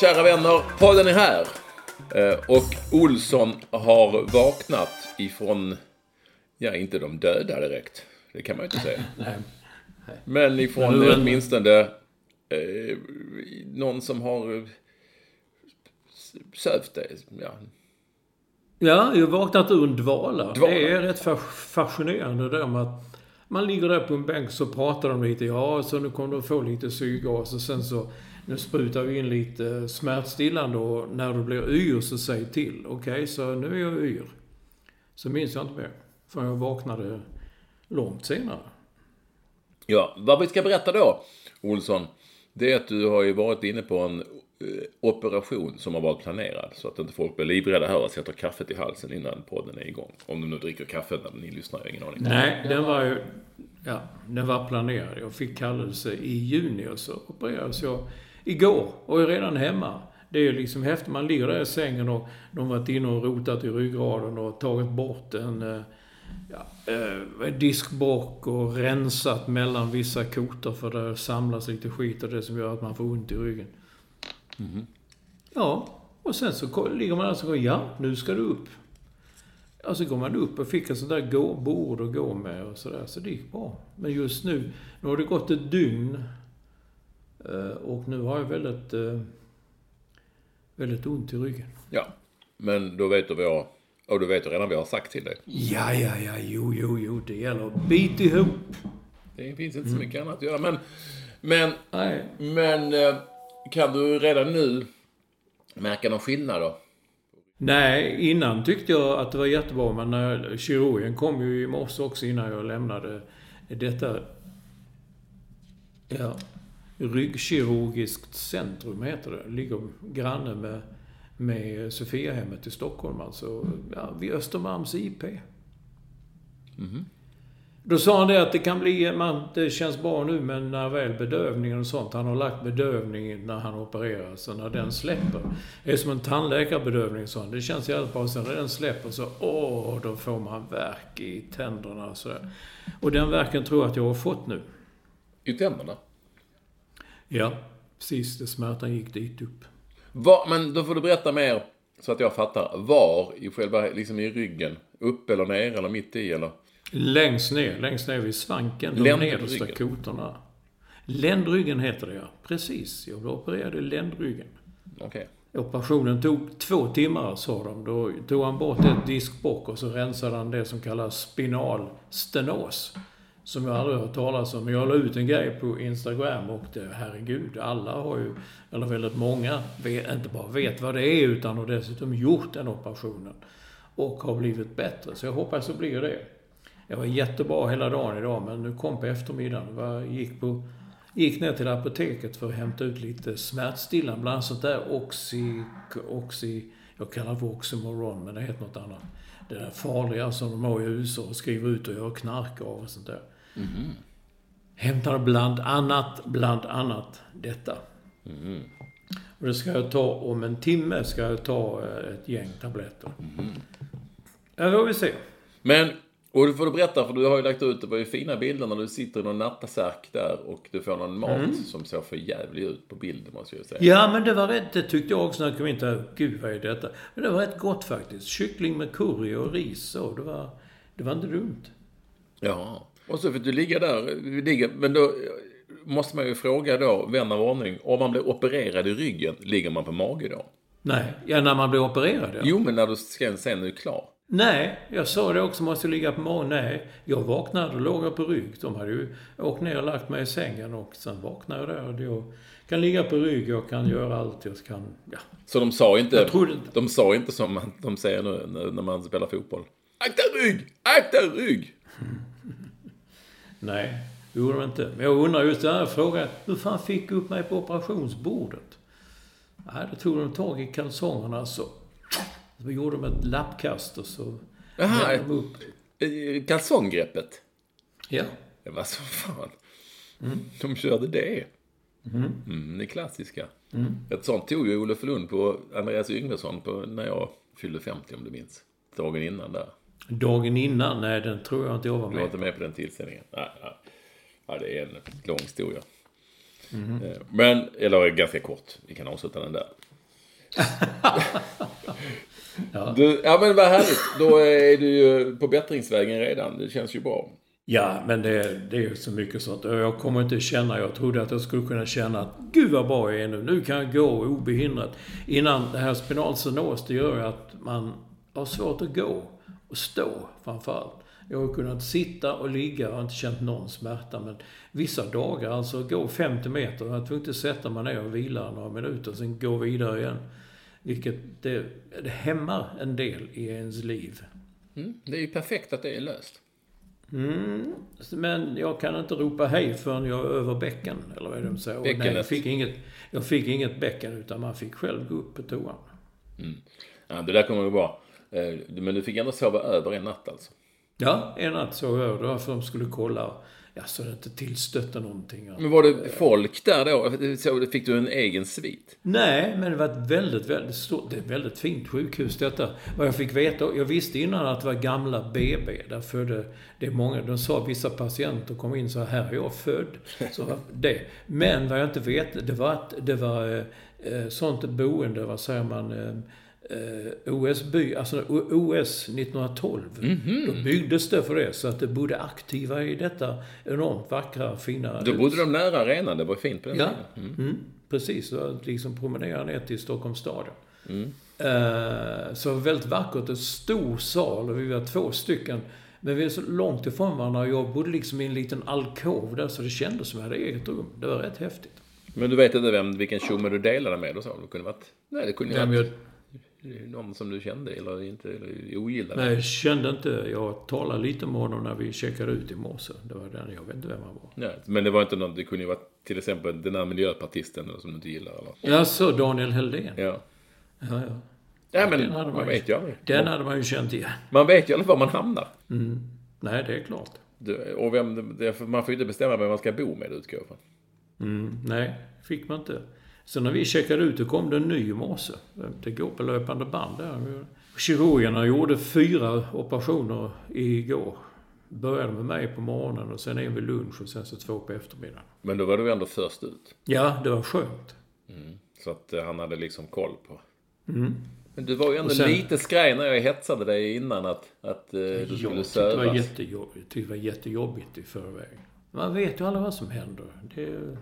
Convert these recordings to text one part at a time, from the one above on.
kära vänner, podden är här. Eh, Och Olsson har vaknat ifrån, ja inte de döda direkt. Det kan man ju inte säga. Nej. Men ifrån Men åtminstone eh, någon som har eh, sövt det. Ja. Ja, jag vaknat ur en dvala. Dvala. Det är rätt fa- fascinerande det där med att man ligger där på en bänk så pratar de lite. Ja, så nu kommer du få lite syrgas och sen så nu sprutar vi in lite smärtstillande och när du blir yr så säg till. Okej, så nu är jag yr. Så minns jag inte mer. För jag vaknade långt senare. ja, vad vi ska berätta då, Olsson, det är att du har ju varit inne på en eh, operation som har varit planerad. Så att inte folk blir livrädda här och sätter kaffet i halsen innan podden är igång. Om de nu dricker kaffe när ni lyssnar, jag har ingen aning. Nej, den var ju... Ja, den var planerad. Jag fick kallelse i juni och så opererades jag igår och är redan hemma. Det är liksom häftigt. Man ligger där i sängen och de har varit inne och rotat i ryggraden och tagit bort en eh, ja, eh, diskbrock och rensat mellan vissa kotor för det samlas lite skit och det som gör att man får ont i ryggen. Ja, och sen så ligger man där och så går ja, nu ska du upp. Ja, så går man upp och fick ett sånt där gå, bord att gå med och sådär. Så det gick bra. Men just nu, nu har det gått ett dygn. Eh, Och nu har jag väldigt, eh, väldigt ont i ryggen. Ja, men då vet du vad jag... Och du vet redan vad jag har sagt till dig. Ja, ja, ja, jo, jo, jo, det gäller att bita ihop. Det finns inte så mycket annat att göra. Men, men, Nej, men eh, kan du redan nu märka någon skillnad då? Nej, innan tyckte jag att det var jättebra, men när kirurgen kom ju i morse också innan jag lämnade detta ja, ryggkirurgiskt centrum, heter det. Ligger granne med, med Sofiahemmet i Stockholm, alltså ja, vid Östermalms IP. Då sa han det att det kan bli, man, det känns bra nu men när väl bedövningen och sånt, han har lagt bedövning när han opererar, så när den släpper. Det är som en tandläkarbedövning sa han. Det känns jävligt bra. Sen när den släpper så, åh, då får man värk i tänderna och sådär. Och den verken tror jag att jag har fått nu. I tänderna? Ja, precis. Det smärtan gick dit upp. Var, men då får du berätta mer så att jag fattar. Var i själva, liksom i ryggen? Upp eller ner eller mitt i eller? Längst ner, längst ner vid svanken, de nedersta kotorna. Ländryggen heter det ja. Precis, jag blev opererad i ländryggen. Okej. Operationen tog två timmar, sa de. Då tog han bort ett diskbråck och så rensade han det som kallas spinal stenos. Som jag aldrig har hört talas om. Men jag la ut en grej på Instagram och det, herregud, alla har ju, eller väldigt många, vet, inte bara vet vad det är utan har dessutom gjort den operationen. Och har blivit bättre. Så jag hoppas det blir det. Jag var jättebra hela dagen idag, men nu kom på eftermiddagen. Jag gick, på, gick ner till apoteket för att hämta ut lite smärtstillande. Bland annat sånt där Oxy... Oxy jag kallar det för Oxymoron, men det heter något annat. Det där farliga som de har i USA och skriver ut och gör knark av och sånt där. Hämtade bland annat, bland annat detta. Och det ska jag ta om en timme, ska jag ta eh, ett gäng tabletter. Ja, får vi se. Men, och du får du berätta, för du har ju lagt ut, det var ju fina bilder när du sitter i någon nattasärk där och du får någon mat som ser för jävligt ut på bilden måste jag säga. Ja, men det var rätt, det tyckte jag också när jag kom in där. Gud, vad är detta? Men det var rätt gott faktiskt. Kyckling med curry och ris och det var, det var inte dumt. Ja. Och så fick du ligga där, ligga, men då måste man ju fråga då, vän av ordning, om man blir opererad i ryggen, ligger man på mage då? Nej, ja när man blir opererad ja. Jo, men när du sen, sen är klar. Nej, jag sa det också, måste ligga på magen. Nej, jag vaknade och låg på rygg. De hade ju åkt ner och lagt mig i sängen och sen vaknade jag där. Och jag kan ligga på rygg, jag kan göra allt, jag kan, ja. Så de sa inte, Jag trodde de sa inte som man, de säger nu när, man spelar fotboll. Akta rygg! Akta rygg! Nej, det gjorde de inte. Men jag undrar just den här frågan. Hur fan fick du upp mig på operationsbordet? Nej, då tog de tag i kalsongerna så... Så gjorde de ett lappkast och så... Vände de upp. Kalsonggreppet. Ja. Det var så fan. De körde det. Mm, det klassiska. Ett sånt tog ju Olof Lund på Andreas Yngvesson på, när jag fyllde 50 om du minns. Dagen innan där. Dagen innan, nej den tror jag inte jag var Du var med inte med på den tillställningen? Nej, nej. Ja, det är en lång historia. Eh, Men, eller ganska kort. Vi kan avsluta den där. Ja. Du, ja men vad härligt. Då är du ju på bättringsvägen redan. Det känns ju bra. Ja, men det, det är ju så mycket sånt. Och Jag kommer inte känna, jag trodde att jag skulle kunna känna att Gud vad bra jag är nu. Nu kan jag gå obehindrat. Innan det här spinalsenos, det gör att man har svårt att gå och stå framförallt. Jag har kunnat sitta och ligga och har inte känt någon smärta. Men vissa dagar, alltså gå 50 meter, jag var tvungen att sätta mig ner och vila några minuter, sen gå vidare igen. Vilket det, det hämmar en del i ens liv. Mm. Det är ju perfekt att det är löst. Mm, men jag kan inte ropa hej förrän jag är över bäcken, eller vad är det de säger? Nej, jag, fick inget, jag fick inget bäcken, utan man fick själv gå upp på toan. Ja, det där kommer gå bra. Eh, Men du fick ändå sova över en natt alltså? Ja, en natt sov jag. Det var för att de skulle kolla, ja, så det inte tillstötte någonting. Men var det folk där då? Så fick du en egen svit? Nej, men det var ett väldigt, väldigt stort, det är ett väldigt fint sjukhus detta. Vad jag fick veta, jag visste innan att det var gamla BB. Där födde, det är många, de sa vissa patienter kom in så här är jag född. Så det. Men vad jag inte vet, det var att det var eh, sånt boende, vad säger man, eh, eh, OS-by, alltså OS 1912. Då byggdes det för det, så att det bodde aktiva i detta enormt vackra, fina Då hus. bodde de nära arenan, det var fint på den Ja, tiden. mm. precis. Så att liksom promenera ner till Stockholms stadion. Mm. Eh, så väldigt vackert. En stor sal och vi var två stycken. Men vi är så långt ifrån varandra jag bodde liksom i en liten alkov där så det kändes som att jag hade eget rum. Det var rätt häftigt. Men du vet inte vem, vilken tjomme du delade med och så? Det kunde varit... Nej, det kunde ju varit någon som du kände eller inte eller ogillade. nej, jag kände inte... Jag talade lite med honom när vi checkade ut i morse. Det var den. Jag vet inte vem han var. Nej, men det var inte någon, det kunde ju vara till exempel den här miljöpartisten eller som du inte gillar eller? Ja, så Daniel Heldén. Ja, Ja. ja. ja. Men Den hade man vet ju aldrig. Den hade man ju känt igen. Man vet ju aldrig var man hamnar. Nej, det är klart. Du, och vem, man får ju inte bestämma vem man ska bo med, utgår jag. Mm, nej, fick man inte. Så när vi checkade ut, då kom det en ny i morse. Det går på löpande band där. Kirurgerna gjorde fyra operationer igår. Började med mig på morgonen och sen en vid lunch och sen så två på eftermiddagen. Men då var du ändå först ut. Ja, det var skönt. Så att eh, han hade liksom koll på. Mm. Men du var ju ändå sen- lite skraj när jag hetsade dig innan att, att eh, du skulle tyckte det var sövas. jättejobbigt, jag tyckte det var jättejobbigt i förväg. Man vet ju aldrig vad som händer. Det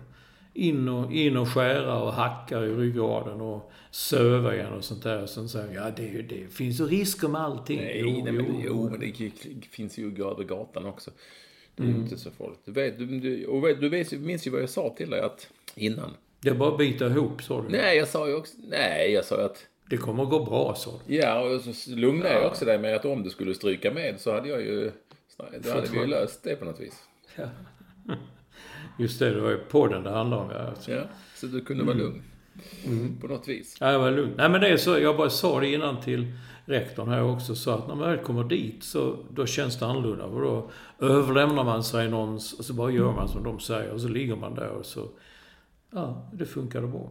in och, in och skära och hacka i ryggraden och söva igen och sånt där. Sen säger ja det, det finns ju risker med allting. Nej, nej men, jo, men det finns ju över gatan också. Det är Mm. inte så farligt. Du, vet, du, du, och vet, du vet, minns ju vad jag sa till dig att, innan. Det är bara att bita ihop, sa du. Nej, jag sa ju också, nej, jag sa att, Det kommer att gå bra, sa du. ja, och så lugnade jag också dig med att om du skulle stryka med så hade jag ju, då hade vi ju löst det på något vis. Just det, det var ju podden det handlade om. Ja, alltså. Ja, så du kunde vara Mm. lugn. På något vis. Ja, jag var lugn. Nej, men det är så. Jag bara sa det innan till rektorn här också. Så att när man väl kommer dit så då känns det annorlunda. Och då överlämnar man sig någons och så bara gör man som de säger. Och så ligger man där och så... Ja, det funkade bra.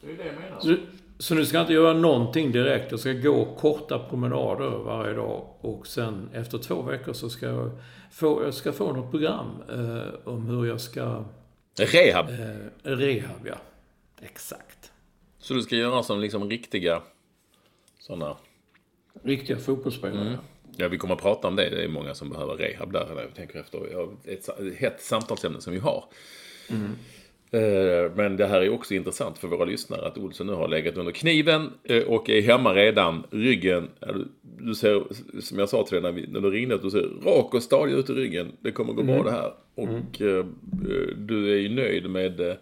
Det är det jag menar. Så, Så nu ska jag inte göra någonting direkt. Jag ska gå korta promenader varje dag. Och sen efter två veckor så ska jag få, jag ska få något program eh, om hur jag ska... Rehab. Eh, rehab, ja. Exakt. Så du ska göra som liksom riktiga sådana... Riktiga fotbollsspelare. Mm. Ja, vi kommer att prata om det. Det är många som behöver rehab där. Jag tänker efter. Ett ett hett samtalsämne som vi har. Eh, Men det här är också intressant för våra lyssnare att Olsson nu har legat under kniven eh, och är hemma redan. Ryggen, du, du ser, som jag sa till dig när, du ringde, att du ser rak och stadig ut i ryggen. Det kommer gå bra det här. Och eh, eh, du är ju nöjd med, eh,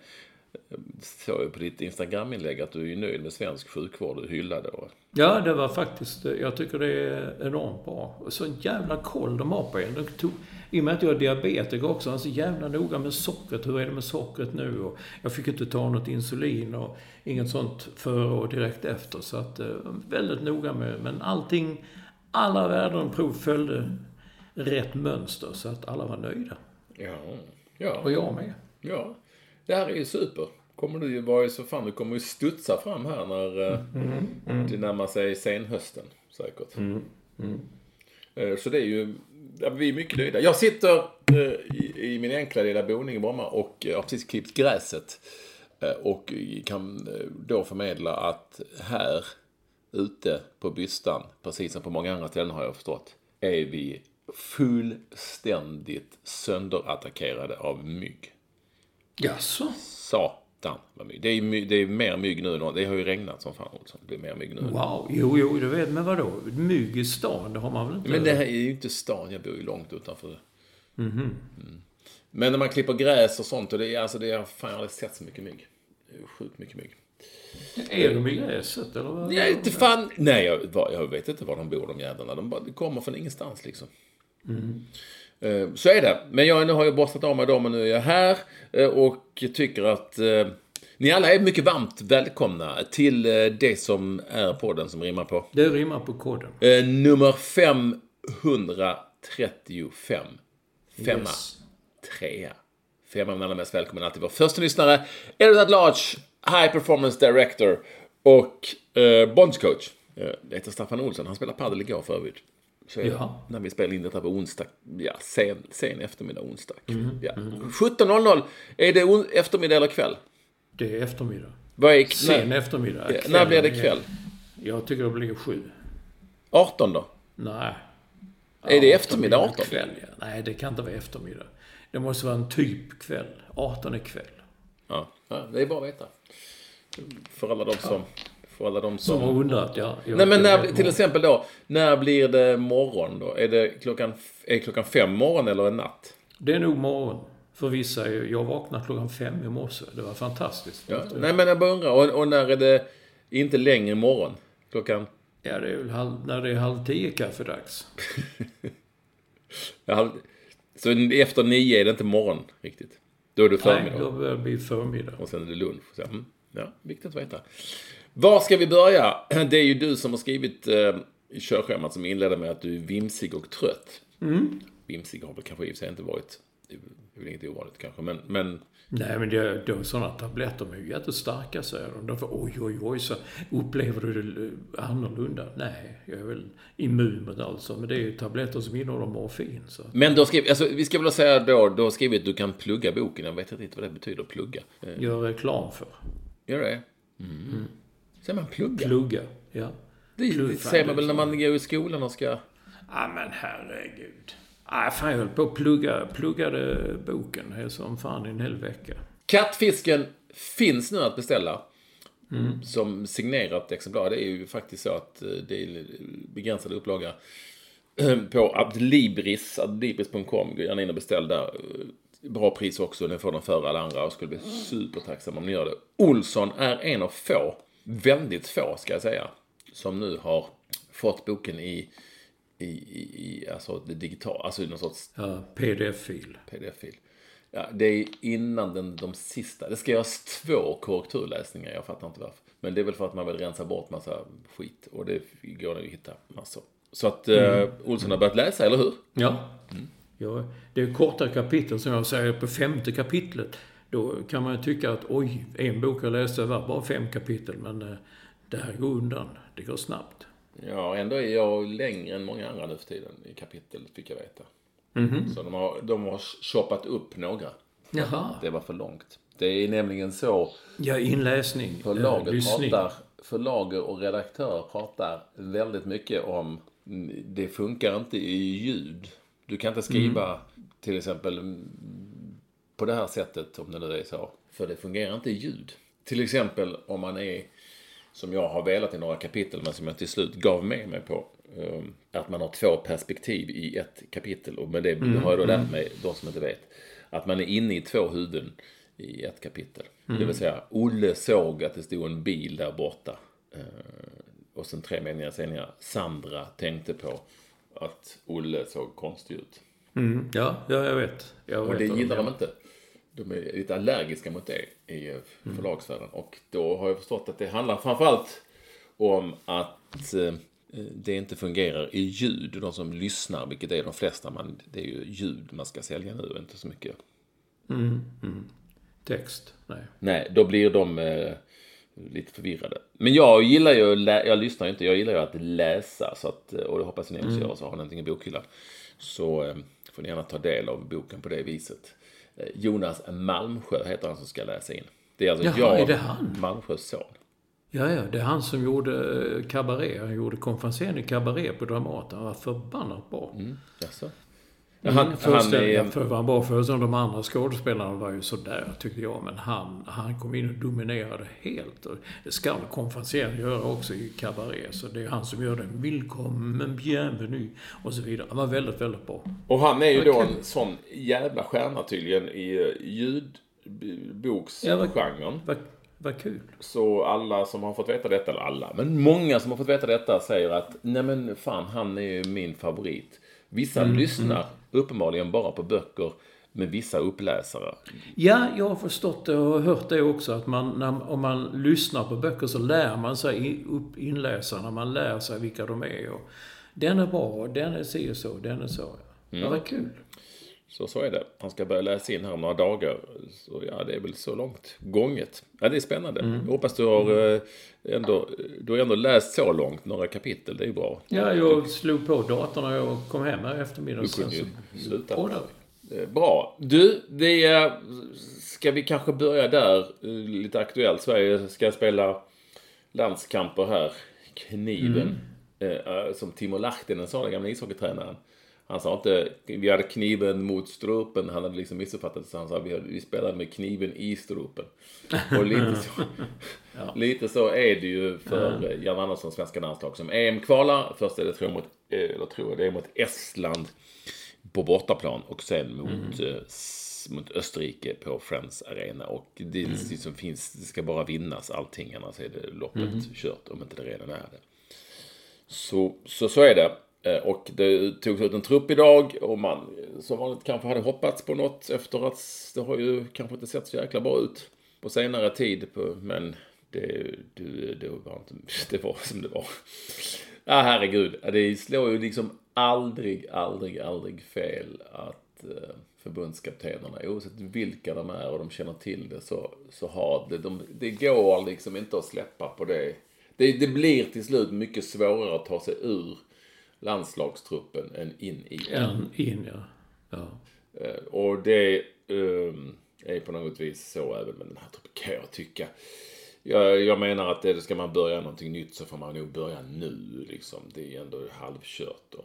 såg jag på ditt Instagram-inlägg, att du är ju nöjd med svensk sjukvård och hyllade. Och, Ja, det var faktiskt... Jag tycker det är enormt bra. Och så jävla koll de har på en. De tog, I och med att jag är diabetiker också, så jävla noga med sockret. Hur är det med sockret nu? Och jag fick inte ta något insulin och inget sånt före och direkt efter. Så att, eh, väldigt noga med... Men allting, alla värden prov följde rätt mönster. Så att alla var nöjda. ja, ja. Och jag med. Ja, det här är ju super. Kommer du ju vara så fan, du kommer ju studsa fram här när eh, det närmar sig senhösten säkert. Eh, så det är ju, ja, vi är mycket nöjda. Jag sitter eh, i, i min enkla lilla boning i Bromma och eh, har precis klippt gräset. Eh, och kan eh, då förmedla att här ute på Bystan, precis som på många andra ställen har jag förstått, är vi fullständigt sönderattackerade av mygg. Jaså? Satan mygg. Det är, my- det är mer mygg nu Det har ju regnat som fan Olsson. Det blir mer mygg nu. Wow. Jo, jo, du vet. Men vadå? Mygg i stan, det har man väl inte? Men det här är ju inte stan. Jag bor ju långt utanför. Mm. Men när man klipper gräs och sånt. Och det är, alltså, det är, fan, jag har aldrig sett så mycket mygg. Sjukt mycket mygg. Är de i gräset, eller? vad? Jag inte fan. Nej, jag, jag vet inte var de bor de jävlarna. De bara, de kommer från ingenstans liksom. Eh, Så är det. Men jag, nu har jag borstat av mig dem och nu är jag här. eh, Och tycker att eh, ni alla är mycket varmt välkomna till eh, det som är podden som rimmar på. Det rimmar på koden. Eh, nummer 535. Femma. Yes. Trea. Femma men allra mest välkommen alltid vår första lyssnare. Edward Large, High Performance Director och eh, bondscoach. Eh, det heter Staffan Olsson. Han spelade padel igår för övrigt. Det Ja. När vi spelar in detta på onsdag. Ja, sen, sen eftermiddag, onsdag. Ja. 17.00. Är det eftermiddag eller kväll? Det är eftermiddag. Vad är, Sen när, eftermiddag. ja, när blir det kväll? Jag tycker det blir sju. 18 då? Nej. Är det Ja, eftermiddag 18? Kväll, ja. Nej, det kan inte vara eftermiddag. Det måste vara en typ kväll. 18 är kväll. Ja, ja, det är bara att veta. För alla de som... För alla de Som har som... undrat, ja. Nej men när, till exempel då, när blir det morgon då? Är det klockan, är klockan fem morgon eller en natt? Det är nog morgon. För vissa, är jag vaknade klockan fem i morse. Det var fantastiskt. Ja. Nej men jag bara undrar, och, och när är det inte längre morgon? Klockan... Ja, det är väl halv, när det är halv tio kaffedags. Ja, så efter nio är det inte morgon riktigt? Då är det Nej, förmiddag? då börjar det bli förmiddag. Och sen är det lunch. Så, mm, ja, viktigt att veta. Var ska vi börja? Det är ju du som har skrivit eh, i körschemat som inledde med att du är vimsig och trött. Mm. Vimsig har väl kanske i och för sig inte varit. Det är väl inget ovanligt kanske. Men, men Nej, men det, det, sådana tabletter de är ju jättestarka, säger de. Därför, oj, oj, oj, så upplever du det eh, annorlunda. Nej, jag är väl immun mot allt så. Men det är ju tabletter som innehåller morfin. Så. Men du har skrivit, alltså, vi ska väl säga då, du har skrivit att du kan plugga boken. Jag vet inte vad det betyder, plugga. Eh, Gör reklam för. Gör det? Mm. Säger man plugga? Plugga, ja. det plugg- säger man väl när man går i skolan och ska... Ja, men herregud. Nej, fan, jag höll på att plugga, pluggade boken som fan i en hel vecka. Kattfisken finns nu att beställa. Som signerat exemplar. Det är ju faktiskt så att eh, det är begränsad upplaga. eh, På Adlibris, adlibris.com. Gå gärna in och beställ där. Eh, Bra pris också. Ni får den före alla andra. Och skulle bli supertacksam om ni gör det. Olsson är en av få, väldigt få ska jag säga, som nu har fått boken i, i, i, alltså det digital, alltså i någon sorts Ja, pdf-fil. pdf-fil. Ja, det är innan den, de sista. Det ska göras två korrekturläsningar. Jag fattar inte varför. Men det är väl för att man vill rensa bort massa skit. Och det går nog att hitta massor. Så att eh, Olsson har börjat läsa, eller hur? Ja. ja. Det är korta kapitel som jag säger på femte kapitlet. Då kan man ju tycka att oj, en bok jag läste var bara fem kapitel. Men eh, det här går undan. Det går snabbt. Ja, ändå är jag längre än många andra nu för tiden i kapitel, fick jag veta. Så de har, de har shoppat upp några. Jaha. Det var för långt. Det är nämligen så Ja, inläsning. eh, förlaget lyssning. pratar, förlaget och redaktör pratar väldigt mycket om mm, det funkar inte i ljud. Du kan inte skriva till exempel mm, på det här sättet om det nu är så. För det fungerar inte i ljud. Till exempel om man är, som jag har velat i några kapitel men som jag till slut gav med mig på. eh, Att man har två perspektiv i ett kapitel. Och med det har jag då lärt mig, de som inte vet, att man är inne i två huvuden i ett kapitel. Det vill säga, Olle såg att det stod en bil där borta. Eh, Och sen tre meningar senare, Sandra tänkte på att Olle såg konstig ut. Mm, ja, ja, jag vet. Jag Och vet det gillar de inte. De är lite allergiska mot det i eh, förlagsvärlden. Och då har jag förstått att det handlar framförallt om att eh, det inte fungerar i ljud. De som lyssnar, vilket är de flesta, man, det är ju ljud man ska sälja nu, inte så mycket. Text. Nej. Nej, då blir de eh, lite förvirrade. Men jag gillar ju, jag lyssnar ju inte, jag gillar ju att läsa. Så att, och det hoppas ni också gör, så har ni någonting i bokhyllan. Så eh, får ni gärna ta del av boken på det viset. Eh, Jonas Malmsjö heter han som ska läsa in. Det är alltså Jaha, jag, är det han? Malmsjös son. Ja, ja, det är han som gjorde eh, Cabaret. Han gjorde konferensen i Cabaret på Dramaten. Han var förbannat bra. Mm. Mm, Han, han är... för var bra föreställning. De andra skådespelarna var ju sådär, tyckte jag. Men han, han kom in och dominerade helt. Och det ska konferensen göra också i Cabaret. Så det är han som gör den. Välkommen, bienvenue och så vidare. Han var väldigt, väldigt bra. Och han är ju då Vad en sån jävla stjärna tydligen i eh, ljudboksgenren. Vad, vad kul. Så alla som har fått veta detta, eller alla, men många som har fått veta detta säger att nej men fan, han är ju min favorit. Vissa lyssnar uppenbarligen bara på böcker med vissa uppläsare. Ja, jag har förstått det och hört det också. Att man, när, om man lyssnar på böcker så lär man sig upp inläsarna. Man lär sig vilka de är. Och den är bra, den är si och så, den är så. Ja, Mm. vad kul. Så så är det. Han ska börja läsa in här om några dagar. Så ja, det är väl så långt gånget. Ja, det är spännande. Jag hoppas du har eh, ändå, du har ändå läst så långt, några kapitel. Det är ju bra. Ja, jag slog på datorn när jag kom hem här i eftermiddag. Du kunde ju sluta. Bra. Du, det är, ska vi kanske börja där, lite aktuellt. Sverige ska spela landskamper här. Kniven. Eh, eh, som Timo Lahtinen sa, den gamla ishockeytränaren. Han sa inte vi hade kniven mot strupen. Han hade liksom missuppfattat det. Så han sa vi, vi spelade med kniven i strupen. Och lite så, lite så är det ju för ja. Jan Anderssons svenska landslag som EM-kvalar. Först är det, tror jag, mot, eh, eller tror jag, det är mot Estland på bortaplan och sen mot, eh, s- mot Österrike på Friends Arena. Och det, mm. som finns, det ska bara vinnas allting, annars är det loppet kört om inte det redan är det. Så, så, så är det. Eh, och det togs ut en trupp idag och man som vanligt kanske hade hoppats på något efter att det har ju kanske inte sett så jäkla bra ut på senare tid. På, men det, det, det, var inte, det var som det var. Ja, herregud. Det slår ju liksom aldrig, aldrig, aldrig fel att eh, förbundskaptenerna, oavsett vilka de är och de känner till det, så, så har det, de, det går liksom inte att släppa på det. det. Det blir till slut mycket svårare att ta sig ur landslagstruppen än in i. En in, ja. ja. Eh, Och det ehm, är på något vis så även med den här truppen kan jag tycka. Jag, jag menar att det, ska man börja någonting nytt så får man nog börja nu liksom. Det är ändå halvkört då.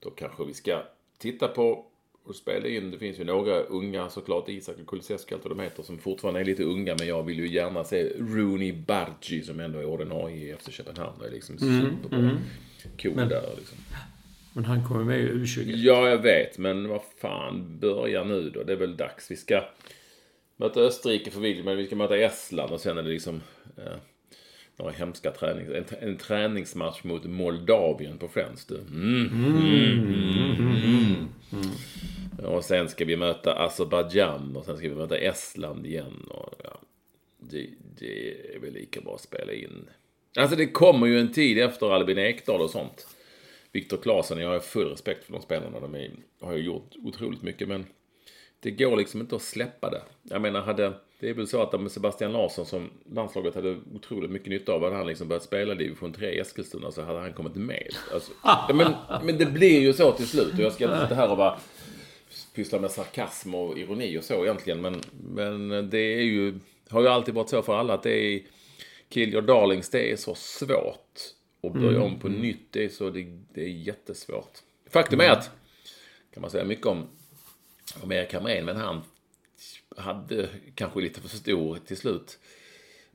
Då kanske vi ska titta på och spela in. Det finns ju några unga såklart, Isak och Kulusevski allt vad de heter, som fortfarande är lite unga. Men jag vill ju gärna se Rooney Bargi som ändå är ordinarie i FC Köpenhamn. Det är liksom superbra. Cool där liksom. Men han kommer med i U20. Ja, jag vet. Men vad fan, börja nu då. Det är väl dags. Vi ska möta Österrike för vilket, men vi ska möta Estland och sen är det liksom eh, några hemska tränings... En, en träningsmatch mot Moldavien på Friends du. Mm. Mm. Och sen ska vi möta Azerbajdzjan och sen ska vi möta Estland igen. Och, ja, det, det är väl lika bra att spela in. Alltså det kommer ju en tid efter Albin Ekdal och sånt. Viktor Claesson, jag har full respekt för de spelarna. De är, har ju gjort otroligt mycket men det går liksom inte att släppa det. Jag menar, hade, det är väl så att med Sebastian Larsson som landslaget hade otroligt mycket nytta av, hade han liksom börjat spela division 3 i Eskilstuna så hade han kommit med. Alltså, men, men det blir ju så till slut. Och jag ska inte sitta här och bara pyssla med sarkasm och ironi och så egentligen. Men, men det är ju, har ju alltid varit så för alla att det är Kill your darlings, det är så svårt. Och börja mm. om på nytt, det är, så, det, det är jättesvårt. Faktum är att, kan man säga mycket om, om Erik Hamrén, men han hade kanske lite för stor till slut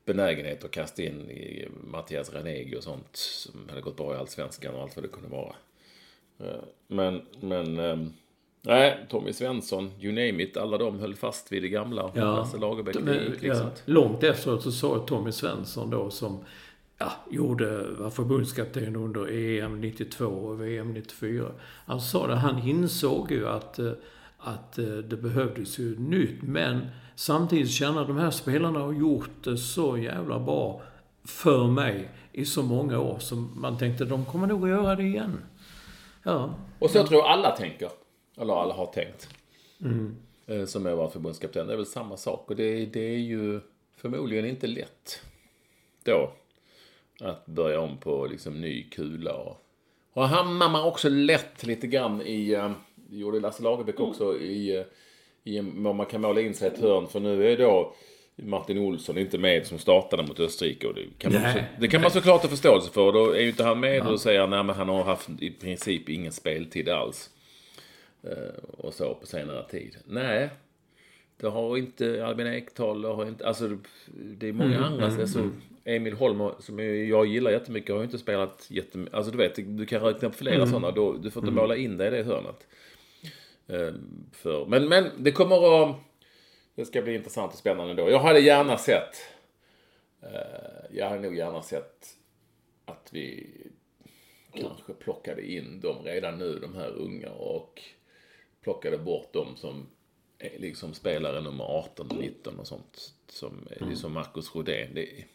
benägenhet att kasta in i Mattias Renegi och sånt som hade gått bra i Allsvenskan och allt vad det kunde vara. Eh, men, men ehm, Nej, Tommy Svensson, you name it. Alla de höll fast vid det gamla. Ja, Lasse Lagerbäck gick liksom. Ja, långt efteråt så sa Tommy Svensson då som ja, gjorde, var förbundskapten under EM 92 och VM 94. Han sa det, han insåg ju att, eh, att eh, det behövdes ju nytt. Men samtidigt känner de här spelarna har gjort det så jävla bra för mig i så många år. som man tänkte, de kommer nog att göra det igen. Ja. Och så tror jag alla tänker. Eller alla har tänkt. Mm. Som är varit förbundskapten. Det är väl samma sak. Och det, det är ju förmodligen inte lätt då. Att börja om på liksom ny kula. Och, och hamnar man också lätt lite grann i, eh, det gjorde Lasse Lagerbäck också, i, eh, i man kan måla in sig ett hörn. För nu är då Martin Olsson inte med som startade mot Österrike. Och det, kan man, så, det kan man såklart ha förståelse för. Då är ju inte han med ja. och säger att han har haft i princip ingen speltid alls. Eh, och så på senare tid. Nej, det har inte Albin Ekdal, har inte, alltså det är många mm, andra. Mm, alltså, mm. Emil Holm, som jag gillar jättemycket, har ju inte spelat jättemycket. Alltså du vet, du kan räkna upp flera mm. sådana. Då, du får inte mm. måla in dig i det hörnet. Uh, för, men, men det kommer att... Det ska bli intressant och spännande då. Jag hade gärna sett... Uh, jag hade nog gärna sett att vi kanske plockade in dem redan nu, de här unga. Och plockade bort dem som liksom spelare nummer 18 och 19 och sånt. Som är mm. liksom Marcus Rodén. Det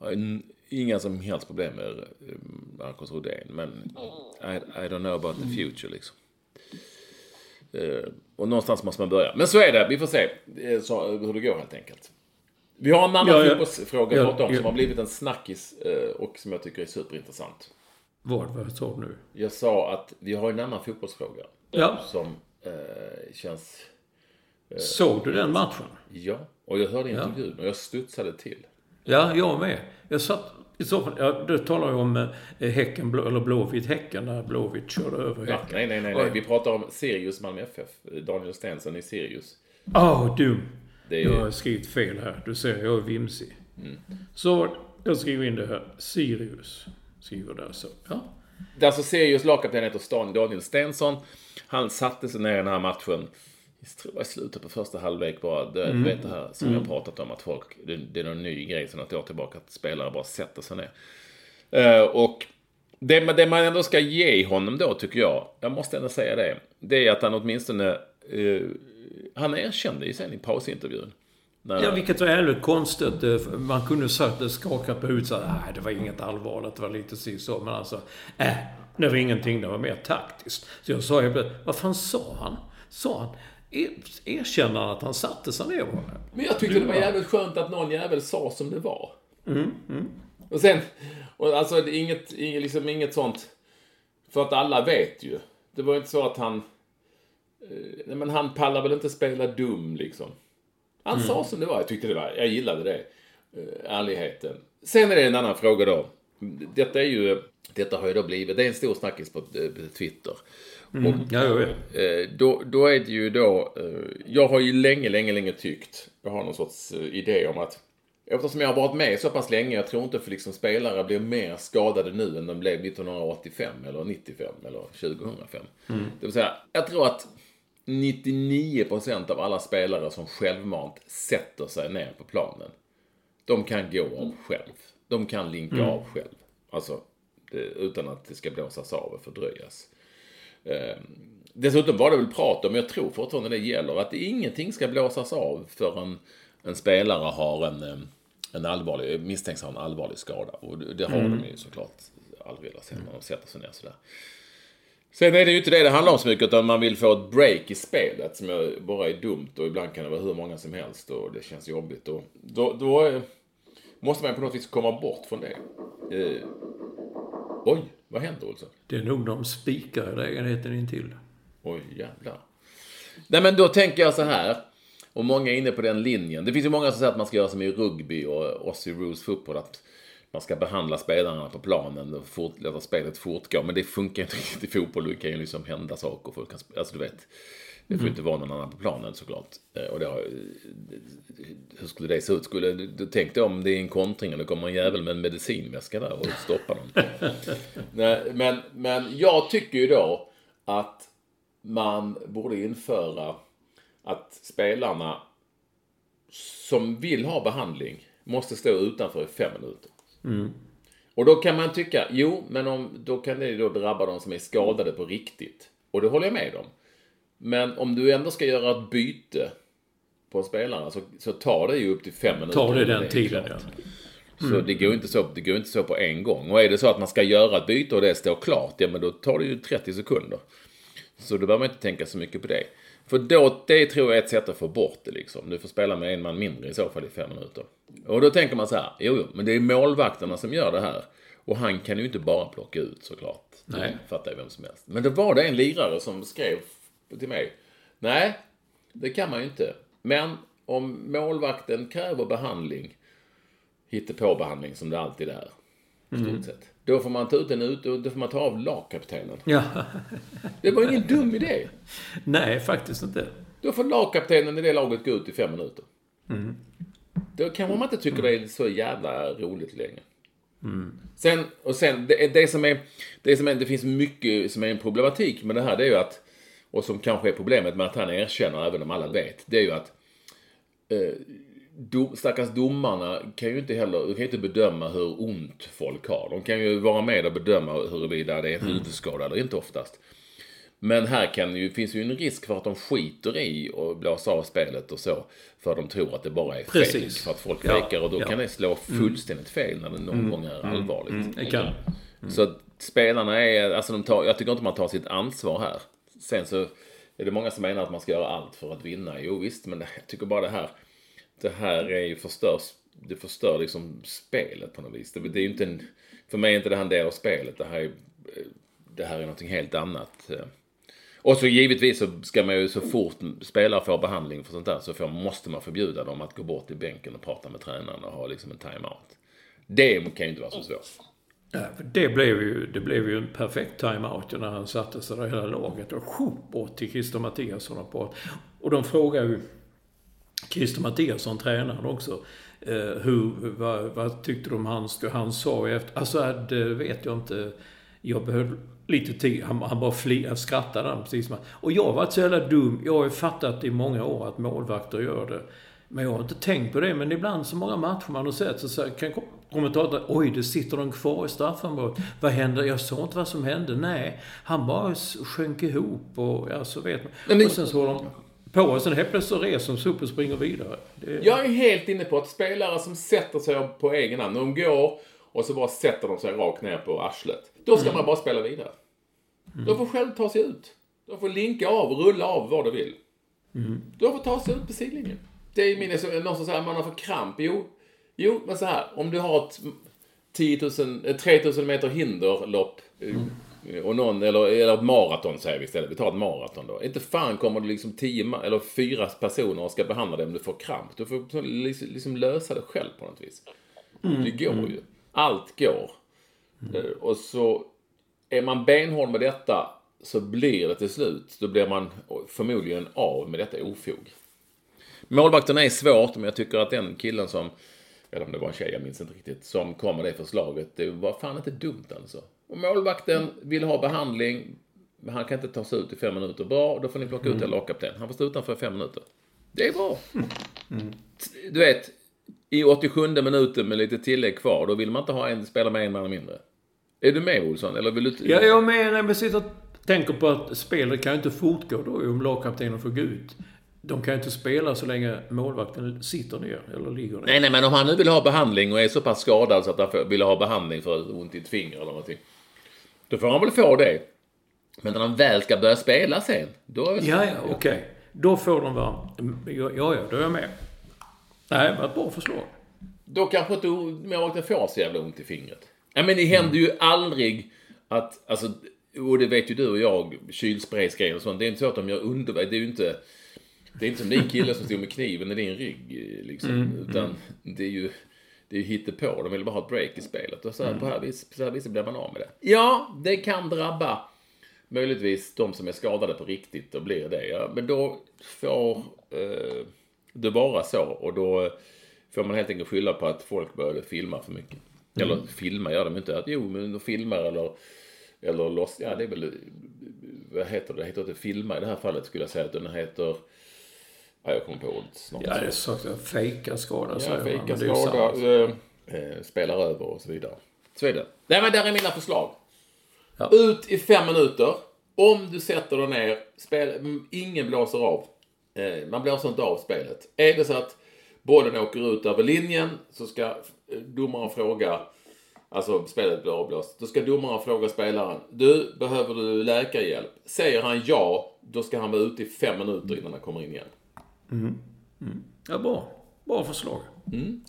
är, inga som helst problem med eh, Marcus Rodén. Men I, I don't know about the future liksom. Uh, och någonstans måste man börja. Men så är det. Vi får se så, hur det går helt enkelt. Vi har en annan ja, fotbollsfråga ja, ja, som har blivit en snackis uh, och som jag tycker är superintressant. Vad? Vad sa du nu? Jag sa att vi har en annan fotbollsfråga. Ja. Som eh, känns... Eh, Såg du den matchen? Ja, och jag hörde intervjun och jag studsade till. Ja, jag med. Jag satt i så fall, ja, du talar ju om eh, Häcken, eller Blåvitt-Häcken, när Blåvitt körde över Häcken. Nej, nej, nej, nej. Vi pratar om Sirius Malmö FF. Daniel Stensen i Sirius. Åh, oh, dum. Är... Jag har skrivit fel här. Du ser, jag är vimsig. Mm. Så, jag skriver in det här. Sirius. Skriver där så. Ja. Det är alltså Sirius lagkapten heter Stan Daniel Stensson. Han satte sig ner i den här matchen. Jag tror i slutet på första halvlek bara. Du mm. vet det här som mm. jag pratat om att folk, det, det är någon ny grej sedan ett år tillbaka att spelare bara sätter sig ner. Uh, och det, det, man ändå ska ge honom då tycker jag, jag måste ändå säga det, det är att han åtminstone, uh, han erkände ju sen i pausintervjun Nej. Ja, vilket var jävligt konstigt. Eh, man kunde sagt, skaka på huvudet och nej, det var inget allvarligt, det var lite si så. Men alltså, äh, det var ingenting, det var mer taktiskt. Så jag sa helt vad fan sa han? Sa han? Er, erkänner att han satte sig ner bara? Men jag tyckte det var jävligt skönt att någon jävel sa som det var. Mm, mm. Och sen, och alltså det inget, inget, liksom inget sånt, för att alla vet ju. Det var inte så att han, eh, nej men han pallar väl inte spela dum liksom. Han mm. sa som det var. Jag tyckte det var, jag gillade det. Uh, ärligheten. Sen är det en annan fråga då. Detta är ju, detta har ju då blivit, det är en stor snackis på uh, Twitter. Mm. Och, ja, jag vet. Uh, då, då är det ju då, jag har ju länge, länge, länge tyckt, jag har någon sorts idé om att Eftersom jag har varit med så pass länge, jag tror inte för liksom spelare blir mer skadade nu än de blev 1985 eller 95 eller 2005. Mm. Det vill säga, jag tror att 99% av alla spelare som självmant sätter sig ner på planen, de kan gå av själv. De kan linka mm. av själv. Alltså, det, utan att det ska blåsas av och fördröjas. Eh, dessutom var det väl prat om, jag tror fortfarande det gäller, att ingenting ska blåsas av förrän en spelare har en, en allvarlig, misstänks ha en allvarlig skada. Och det har mm. de ju såklart aldrig velat se när de sätter sig ner sådär. Sen är det ju inte det det handlar om så mycket, utan man vill få ett break i spelet som bara är dumt och ibland kan det vara hur många som helst och det känns jobbigt. Och då, då eh, måste man på något vis komma bort från det. Eh, oj, vad händer Olsson? Det är nog de spikar lägenheten intill. Oj, jävlar. Nej, men då tänker jag så här. Och många är inne på den linjen. Det finns ju många som säger att man ska göra som i rugby och oss i Rules Football. Att man ska behandla spelarna på planen och fort, låta spelet fortgå. Men det funkar inte riktigt i fotboll. Det kan ju liksom hända saker. Folk kan, alltså du vet. Det får mm. inte vara någon annan på planen såklart. Eh, och det har, hur skulle det se ut? Skulle, du tänkte om det är en kontring och det kommer en jävel med en medicinväska där och stoppar dem. Nej, men, men jag tycker ju då att man borde införa att spelarna som vill ha behandling måste stå utanför i fem minuter. Mm. Och då kan man tycka, jo, men om, då kan det då drabba de som är skadade på riktigt. Och det håller jag med om. Men om du ändå ska göra ett byte på spelarna så, så tar det ju upp till fem minuter. Tar det den tiden, ja. Mm. Så det går, inte så, det går inte så på en gång. Och är det så att man ska göra ett byte och det står klart, ja men då tar det ju 30 sekunder. Så då behöver man inte tänka så mycket på det. För då, det tror jag är ett sätt att få bort det liksom. Du får spela med en man mindre i så fall i fem minuter. Och då tänker man så här, jo, jo, men det är målvakterna som gör det här. Och han kan ju inte bara plocka ut såklart. Nej. Det fattar ju vem som helst. Men det var det en lirare som skrev till mig. Nej, det kan man ju inte. Men om målvakten kräver behandling, hittepåbehandling som det alltid är, mm. sett. Då får man ta ut en ut då får man ta av lagkaptenen. Ja. det var ingen dum idé. Nej, faktiskt inte. Då får lagkaptenen i det laget gå ut i fem minuter. Mm. Då kanske man inte tycker det är så jävla roligt längre. Mm. Sen, och sen, det, det, som är, det som är, det finns mycket som är en problematik med det här, det är ju att, och som kanske är problemet med att han erkänner, även om alla vet, det är ju att eh, do, stackars domarna kan ju inte heller, kan ju inte bedöma hur ont folk har. De kan ju vara med och bedöma huruvida det är en mm. huvudskada eller inte oftast. Men här kan ju, finns ju en risk för att de skiter i och blåser av spelet och så. För de tror att det bara är fel. För att folk ja, fejkar och då ja. kan det slå mm. fullständigt fel när det någon mm. gång är mm. allvarligt. Mm. Mm. Så att spelarna är, alltså de tar, jag tycker inte man tar sitt ansvar här. Sen så är det många som menar att man ska göra allt för att vinna. Jo visst, men jag tycker bara det här det här är ju förstörs. det förstör liksom spelet på något vis. Det, det är ju inte en, för mig är inte det här en del av spelet. Det här är, det här är någonting helt annat. Och så givetvis så ska man ju så fort spelare får behandling för sånt där så får, måste man förbjuda dem att gå bort till bänken och prata med tränaren och ha liksom en timeout. Det kan ju inte vara så svårt. Ja, det blev ju, det blev ju en perfekt time-out när han satte sig där hela laget och bort till Christer Mattiasson och Och de frågar ju Christer Mattiasson, tränaren också. Eh, hur, vad, vad, tyckte du om hans, han sa efter, alltså eh, det vet jag inte. Jag behövde lite tid. Han, han bara fli, skrattade han precis. Och jag har varit så jävla dum. Jag har ju fattat i många år att målvakter gör det. Men jag har inte tänkt på det. Men ibland så många matcher man har sett så, så kan kommentatorn Oj, det sitter de kvar i straffområdet. Vad hände? Jag såg inte vad som hände. Nej, han bara sjönk ihop och ja, så vet man. Och sen så har de på och sen helt plötsligt reser de sig upp och springer vidare. Det... Jag är helt inne på att spelare som sätter sig på egen hand, de går och så bara sätter de sig rakt ner på arslet. Då ska mm. man bara spela vidare. Mm. De får själv ta sig ut. De får linka av, rulla av vad de vill. Mm. De får ta sig ut på sidlinjen. Det är min, någon som säger att man har för kramp. Jo, jo, men så här. Om du har ett 10 000, 3000 meter hinderlopp. Mm och någon, eller, eller ett maraton säger vi istället. Vi tar ett maraton då. Inte fan kommer det liksom tio eller fyra personer och ska behandla dig om du får kramp. Du får liksom, lösa det själv på något vis. Mm. Det går ju. Allt går. Mm. Och så är man benhård med detta så blir det till slut, då blir man förmodligen av med detta ofog. Målvakterna är svårt, men jag tycker att den killen som, eller om det var en tjej, jag minns inte riktigt, som kom med det förslaget, det var fan inte dumt alltså. Och målvakten vill ha behandling. Men han kan inte ta sig ut i fem minuter. Bra, då får ni plocka ut mm. er lagkapten. Han får stå utanför i fem minuter. Det är bra. Mm. Du vet, i 87 minuten med lite tillägg kvar, då vill man inte ha en spelare med en man mindre. Är du med Olsson? Eller vill du Ja, jag är med. Jag sitter och tänker på att spelet kan ju inte fortgå då om lagkaptenen får gå ut. De kan ju inte spela så länge målvakten sitter ner eller ligger ner. Nej, nej, men om han nu vill ha behandling och är så pass skadad så att han vill ha behandling för ont i ett finger eller någonting. Då får han väl få det. Men när de väl ska börja spela sen, då... Är Ja, ja, okej. Då får de vara... Ja, ja, då är jag med. Nej, det var ett bra förslag. Då kanske inte målvakten får så jävla ont i fingret. Ja, men det händer ju aldrig att, alltså, och det vet ju du och jag, kylspraysgrejer och sånt. Det är inte så att de gör underverk. Det är ju inte, det är inte som din kille som stod med kniven i din rygg, liksom. utan det är ju, det är ju hittepå. De vill bara ha ett break i spelet. Och så här, på, här vis, på här vis blir man av med det. Ja, det kan drabba möjligtvis de som är skadade på riktigt och blir det. Ja, men då får eh, det vara så. Och då får man helt enkelt skylla på att folk började filma för mycket. Eller filma gör de inte. Att, jo, men de filmar eller, eller loss... Ja, det är väl... Vad heter det? Det heter inte filma i det här fallet skulle jag säga. Utan det heter... Ja, jag kommer på ordet snart. Ja, det är så att fejka skada Ja, säger man, fejka ju skada, eh, spelar över och så vidare. Så är det. Nej, men där är mina förslag. Ja. Ut i fem minuter. Om du sätter dig ner, spel, ingen blåser av. Eh, man blåser inte av spelet. Är det så att bollen åker ut över linjen så ska eh, domaren fråga, alltså spelet blir avblåst. Då ska domaren fråga spelaren, du, behöver du läkarhjälp? Säger han ja, då ska han vara ute i fem minuter innan han kommer in igen. Ja, bra. Bra förslag.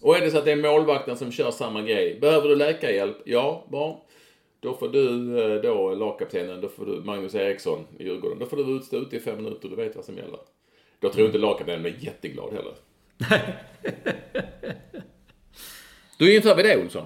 Och är det så att det är målvakten som kör samma grej. Behöver du läkarhjälp? Ja, bra. Då får du, eh, då lagkaptenen, då får du, Magnus Eriksson i Djurgården, då får du stå ute i fem minuter, du vet vad som gäller. Då tror inte lagkaptenen är jätteglad heller. Då inför vi det, Olsson.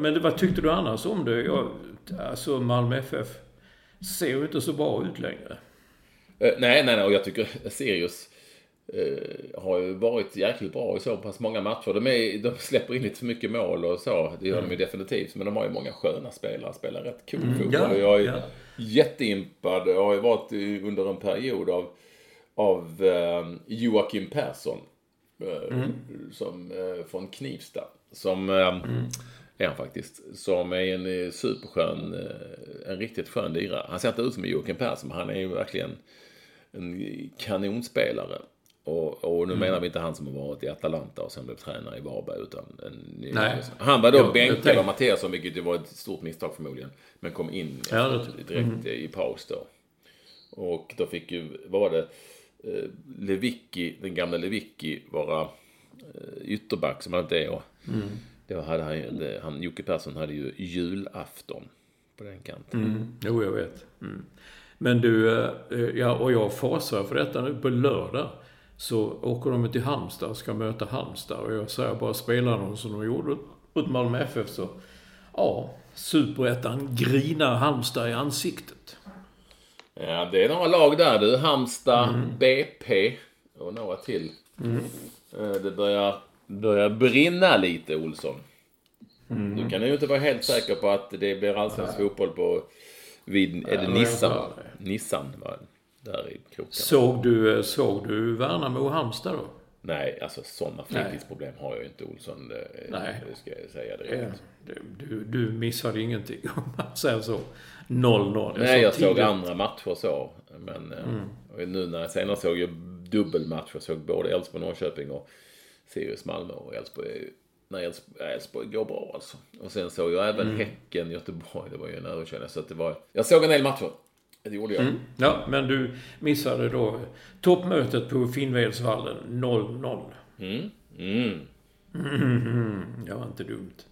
Men vad tyckte du annars om det? Jag, alltså Malmö FF ser ju inte så bra ut längre. Eh, nej, nej, nej, och jag tycker Sirius eh, har ju varit jäkligt bra i så pass många matcher. De, är, de släpper in lite för mycket mål och så, det gör de ju definitivt. Men de har ju många sköna spelare, spelar rätt cool fotboll. ja, jag är ja. jätteimpad, jag har ju varit under en period av, av eh, Joakim Persson. Eh, som, eh, från Knivsta. Som eh, är han faktiskt. Som är en eh, superskön, eh, en riktigt skön lirare. Han ser inte ut som Joakim Persson, men han är ju verkligen en kanonspelare. Och, och nu menar vi inte han som har varit i Atalanta och sen blev tränare i Varberg utan en, Nej. Han var då jag bänkad av Mattiasson, vilket ju var ett stort misstag förmodligen. Men kom in Ja, efter- det- direkt i paus då. Och då fick ju, vad var det, eh, Lewicki, den gamla Lewicki vara ytterback som han inte är. Och Då hade han, det, han, Jocke Persson hade ju julafton på den kanten. Mm. Jo, jag vet. Mm. Men du, eh, ja, och jag fasar för detta nu på lördag. Så åker de till Halmstad och ska möta Halmstad. Och jag säger bara spela dem som de gjorde mot Malmö FF så... Ja, superettan grinar Halmstad i ansiktet. Ja, det är några lag där du. Halmstad, BP och några till. Eh, Det börjar, börjar brinna lite, Olsson. Du kan ju inte vara helt säker på att det blir allsvensk fotboll på vid, är det Ja, Nissan? Nissan var där i kroken. Såg du, eh, såg du Värnamo och Halmstad då? Nej, alltså sådana fritidsproblem har jag ju inte Olsson. Det, Nej. det ska jag säga direkt. du, du, du missade ingenting om man säger så. 0-0. Nej, jag såg andra matcher så. Men eh, och nu när jag senare såg jag dubbelmatch. Jag såg både Elfsborg Norrköping och Sirius Malmö och Elfsborg. Nej, Elfsborg, går bra alltså. Och sen såg jag även Häcken Göteborg. Det var ju en överkörning. Så att det var... Jag såg en del matcher. Det gjorde jag. Ja, men du missade då toppmötet på Finnvedsvallen 0-0. Mm. Mm. Mm, det var inte dumt.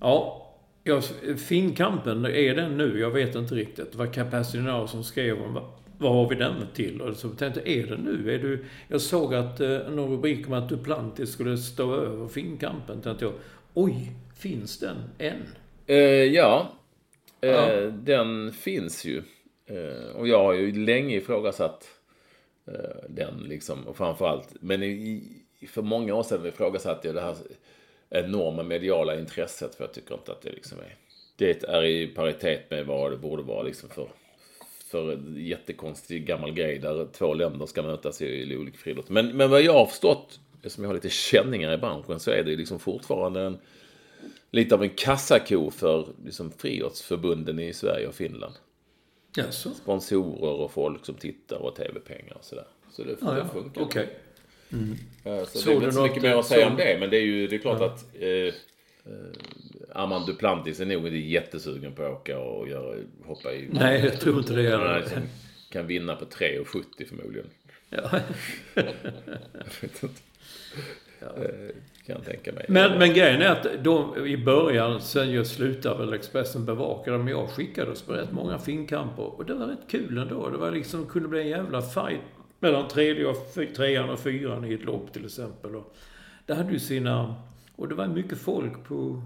Ja, ja, Finnkampen, är den nu? Jag vet inte riktigt. Det var Capacitino som skrev om vad, har vi den till? Och så tänkte jag, är det nu? Är du, jag såg att eh, någon rubrik om att Duplantis skulle stå över Finnkampen. Tänkte jag, oj, finns den än? Eh, ja, eh, Ja. den finns ju. Eh, och jag har ju länge ifrågasatt eh, den liksom. Och framförallt, men i, för många år sedan ifrågasatte jag det här enorma mediala intresset. För jag tycker inte att det liksom är... Det är i paritet med vad det borde vara liksom för, för jättekonstig gammal grej där två länder ska mötas i, i olika friidrott. Men, men vad jag har förstått, som jag har lite känningar i branschen, så är det liksom fortfarande en lite av en kassako för liksom, friidrottsförbunden i Sverige och Finland. Jaså? Sponsorer och folk som tittar och tv-pengar och sådär. Så det, Ja, det ja. funkar. Okej. Eh, Så Såg det är inte så mycket mer eh, att säga som- om det. Men det är ju det är klart att eh, eh, Armand Duplantis är nog inte jättesugen på att åka och göra, hoppa i... Nej, jag tror inte det heller. kan vinna på 3,70 förmodligen. Ja. Inte. Eh, Kan jag tänka mig. Men, men grejen är att de, i början, sen jag slutade väl Expressen bevaka dem, jag skickades på rätt många finkamper. Och det var rätt kul ändå. Det var liksom, kunde bli en jävla fight mellan tredje och, trean och fyran i ett lopp till exempel. Och det hade ju sina... Och det var mycket folk på,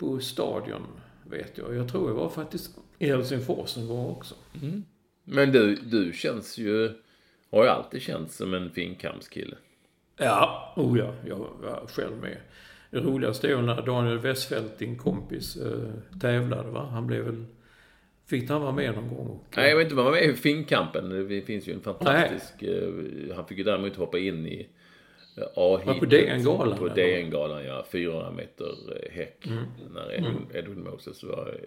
på stadion, vet jag. Jag tror jag var faktiskt i Helsingfors en gång också. Men du, du känns ju... Har ju alltid känts som en finkampskille. Ja, oh ja, jag var själv med. Det roligaste är när Daniel Westfeldt, din kompis, eh, tävlade va? Han blev väl... Fick han vara med någon gång? Och, Nej, jag vet inte vad man är i Finnkampen. Det finns ju en fantastisk... eh, Han fick ju däremot hoppa in i eh, A-heatet. Var på DN-galan, På? DN-galan, ja. 400 meter eh, häck. Mm. När Edwin, Edwin Moses var,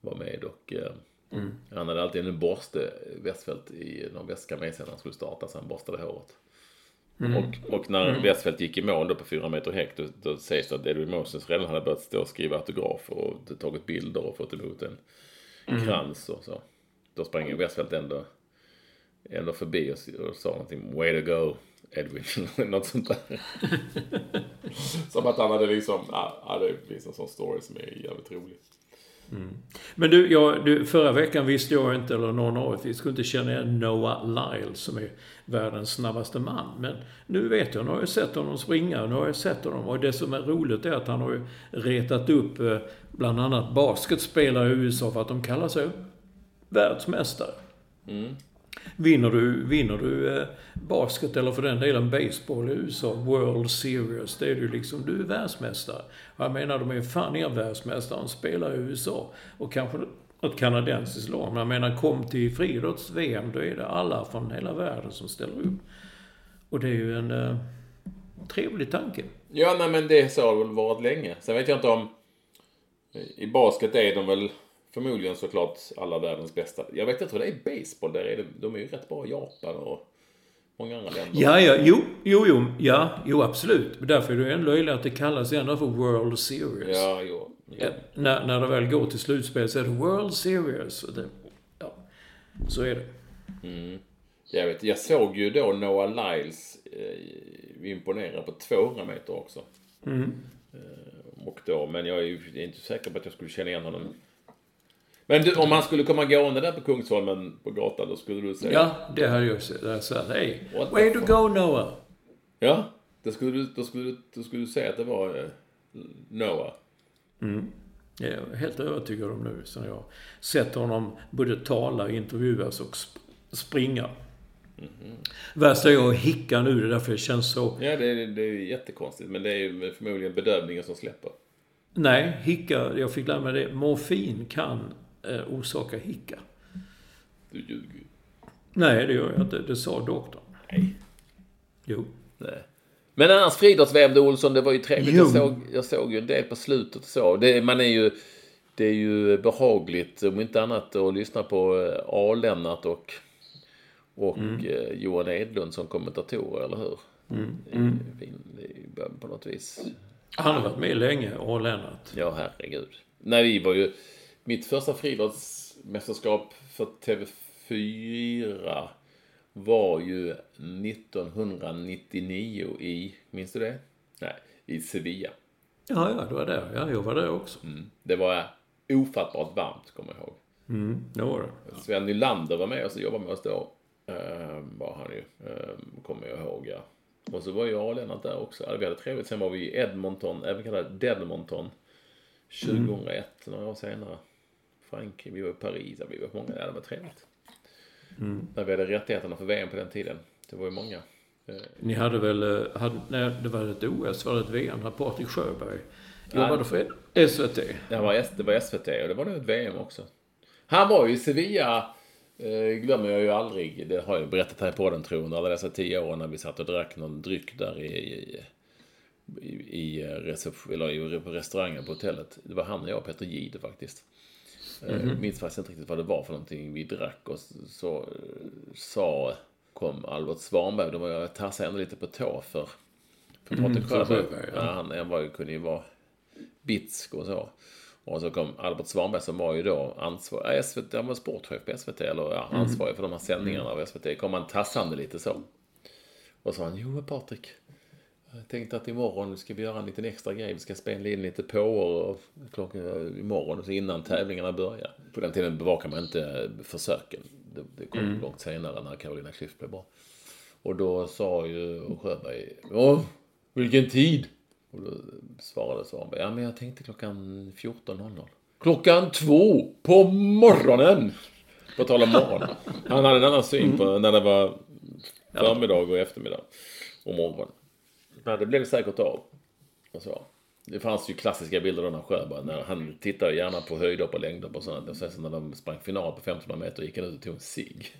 var med och... eh, Mm. Han hade alltid en borste, Westfeldt, i någon väska med sig när han skulle starta, så han borstade håret. Mm. Och, och när Westfeldt gick i mål då på 400 meter häck, då, då sägs det att Edwin Moses redan hade börjat stå och skriva autografer och tagit bilder och fått emot en Mm. krans och så. Då sprang Westfeldt ändå, ändå förbi och, och sa någonting, way to go Edwin, något sånt där. Som att han hade liksom, ja, det finns en sån story som är jävligt rolig. Men du, jag, du, förra veckan visste jag inte, eller någon av er, vi skulle inte känna igen Noah Lyles som är världens snabbaste man. Men nu vet jag, nu har jag sett honom springa, nu har jag sett honom. Och det som är roligt är att han har ju retat upp eh, bland annat basketspelare i USA för att de kallar sig världsmästare. Vinner du, vinner du eh, basket eller för den delen baseball i USA, World Series, det är du liksom, du är världsmästare. Och jag menar, de är fan inga världsmästare, de spelar i USA. Och kanske ett kanadensiskt lag. Men jag menar, kom till friidrotts-VM, då är det alla från hela världen som ställer upp. Och det är ju en eh, trevlig tanke. Ja, nej men det så har det väl varit länge. Sen vet jag inte om... Eh, I basket är de väl förmodligen såklart alla världens bästa. Jag vet inte vad det är i baseball. Där är det, de är ju rätt bra i Japan och många andra länder. Ja, ja, jo, jo, jo, ja, jo absolut. Men därför är det ju ändå löjligt att det kallas ändå för World Series. Ja, jo. jo. Ja, när, när det väl går till slutspel så är det World Series. Och det, ja, så är det. Jag, vet, jag såg ju då Noah Lyles eh, imponera på 200 meter också. Eh, och då, men jag är ju inte säker på att jag skulle känna igen honom. Men du, om han skulle komma gående där på Kungsholmen på gatan, då skulle du säga... Ja, det hade jag sett. Jag sa, hej, What the way to fuck? go Noah. Ja, då skulle du, då skulle du, då skulle du säga att det var eh, Noah. Jag är helt övertygad om nu, sen jag sett honom både tala, intervjuas och sp- springa. Värst är att hicka nu, det är därför det känns så... Ja, det, är- det är jättekonstigt, men det är ju förmodligen bedövningen som släpper. Nej, hicka, jag fick lära mig det. Morfin kan eh, orsaka hicka. Du ljuger ju. Nej, det gör jag inte. Det sa doktorn. Nej. Jo. Nej. Men annars friidrotts-VM då Olsson, det var ju trevligt. Jo. Jag såg, jag såg ju en del på slutet och så. Det, man är ju, det är ju behagligt, om inte annat, att lyssna på eh, A-Lennart och, och eh, Johan Edlund som kommentatorer, eller hur? Ju fin, det är ju på något vis. Han har varit med länge, och Lennart. Ja, herregud. Nej, vi var ju... Mitt första friidrottsmästerskap för TV4 var ju 1999 i... Minns du det? Nej, i Sevilla. Ja, ja, det var där. Ja, jag var där också. Mm. Det var ofattbart varmt, kommer jag ihåg. Mm, det var det. Sven Nylander var med oss och jobbade med oss då. Uh, var han ju, uh, kommer jag ihåg, ja. Och så var jag och Lennart där också. Ja, vi hade trevligt. Sen var vi i Edmonton, även kallat Dedmonton. 2001, några år senare. Frankrike, vi var i Paris, vi var många. Ja, det var trevligt. När vi hade rättigheterna för VM på den tiden. Det var ju många. Eh, Ni hade väl, eh, hade, nej, det var ett OS, var det ett VM, när Patrik Sjöberg jobbade för SVT. Det var, det var SVT och det var nog ett VM också. Han var ju i Sevilla, eh, glömmer jag ju aldrig. Det har jag berättat här på den tror jag, under alla dessa tio år när vi satt och drack någon dryck där i, i, i, i, eh, eller i restaurangen på hotellet. Det var han och jag och Peter Jihde faktiskt. Mm Minns faktiskt inte riktigt vad det var för någonting vi drack och så, eh, sa, kom Albert Svanberg, då var jag tassade ändå lite på tå för, för Patrik för Sjöberg. Ja. han, han var kunde ju vara bitsk och så. Och så kom Albert Svanberg som var ju då ansvarig, ja, SVT, han var sportchef på SVT, eller ja, ansvarig för de här sändningarna av SVT. Kom han tassande lite så. Och så sa han, jo Patrik, jag tänkte att imorgon ska vi göra en liten extra grej. Vi ska spela in lite på och klockan imorgon så innan tävlingarna börjar. På den tiden bevakar man inte försöken. Det, det kom långt senare när Carolina Klüft blev bra. Och då sa ju Sjöberg, ja, vilken tid? Och då svarade Svanberg, ja men jag tänkte klockan 14.00. Klockan två på morgonen! På tal om morgon. Han hade en annan syn på när det var förmiddag och eftermiddag och morgon. Men det blev säkert av. Och så. Det fanns ju klassiska bilder då när Sjöberg, när han tittade gärna på höjdhopp och längdhopp och sånt. Och sen så när de sprang final på 1500 meter gick han ut och tog en cigg.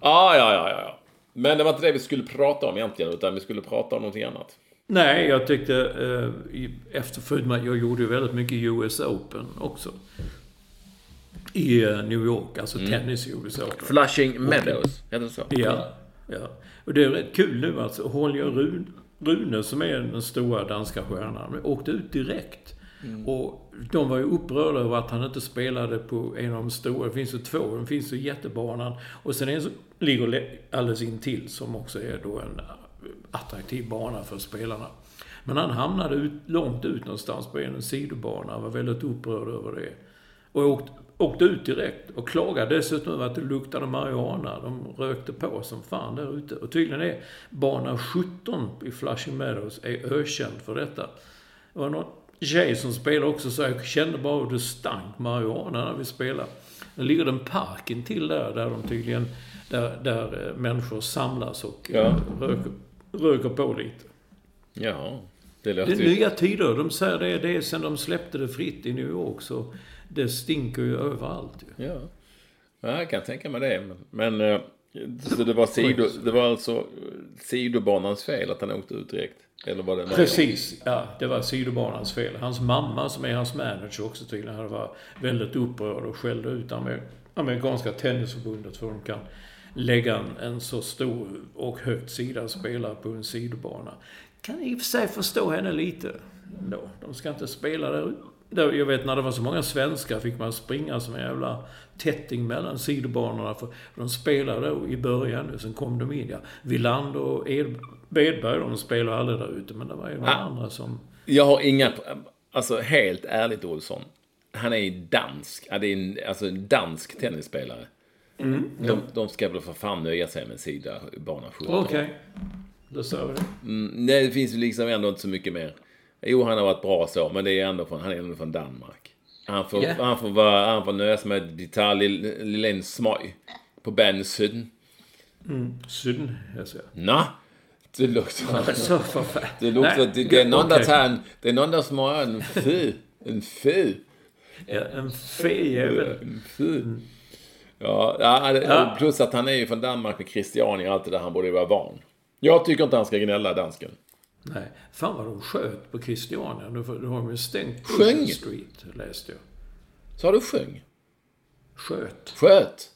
Ah, ja, ja, ja, ja. Men det var inte det vi skulle prata om egentligen, utan vi skulle prata om någonting annat. Nej, jag tyckte eh, i efterföljande, jag gjorde ju väldigt mycket US Open också. I eh, New York, alltså tennis i US Open. Flushing Meadows, heter det så? Ja, ja. Och det är rätt kul nu alltså. Holger Rune, Rune som är den stora danska stjärnan, åkte ut direkt. Och de var ju upprörda över att han inte spelade på en av de stora. Det finns ju två. Det finns ju jättebanan. Och sen en som ligger le- alldeles intill som också är då en attraktiv bana för spelarna. Men han hamnade ut, långt ut någonstans på en sidobana. Han var väldigt upprörd över det. Och åkte, åkte ut direkt och klagade dessutom över att det luktade marijuana. De rökte på som fan där ute. Och tydligen är bana 17 i Flushing Meadows är ökänd för detta. Det var någon tjej som spelade också så jag kände bara hur det stank marijuana när vi spelade. Det ligger en park till där, där de tydligen, där, där eh, människor samlas och Ja. eh, röker, röker på lite. Ja, det Det låter är ju... nya tider. De säger det, det är sen de släppte det fritt i New York så det stinker ju överallt ju. Ja. ja, jag kan tänka mig det. Men, men eh, så det var, sido, det var alltså eh, sidobanans fel att han åkte ut direkt? Eller var det Precis, ja. Det var sidobanans fel. Hans mamma, som är hans manager också tydligen, han var väldigt upprörd och skällde ut amer- amerikanska tennisförbundet för att de kan lägga en, en så stor och högt sidad spelare på en sidobana. Kan i och för sig förstå henne lite. Då. De ska inte spela där där, jag vet när det var så många svenskar fick man springa som en jävla tätting mellan sidobanorna. För de spelade då i början nu, sen kom de in. Ja. Villander och Ed, Bedberg, de spelade aldrig där ute. Men det var ju några Ah. andra som... Jag har inga... Alltså helt ärligt Olsson. Han är ju dansk. Ja, det är en, alltså en dansk tennisspelare. De, de ska väl för fan nöja sig med sida bana 17. Okej. Då sa vi det. Mm, nej, det finns ju liksom ändå inte så mycket mer. Jo, han har varit bra så, men det är ändå från, han är ändå från Danmark. Han får, Ja. han får, vara, han får nöja sig med de tar lille, lille en smøg på banesiden. Sydden, jag säger. Nå, det lukter... Så för fan. Det luktar... Nej, Det, det är någon okej. der tager en... Det är någon der smøger en fed. En fed. En fejävel. Mm. Ja, ja, det- Ja. plus att han är ju från Danmark med Christiania och allt det där. Han borde ju vara van. Jag tycker inte han ska gnälla, dansken. Nej. Fan vad de sköt på Christiania. Nu har de ju stängt Sjöng? Street, läste jag. Sa du sjöng? Sköt. Sköt?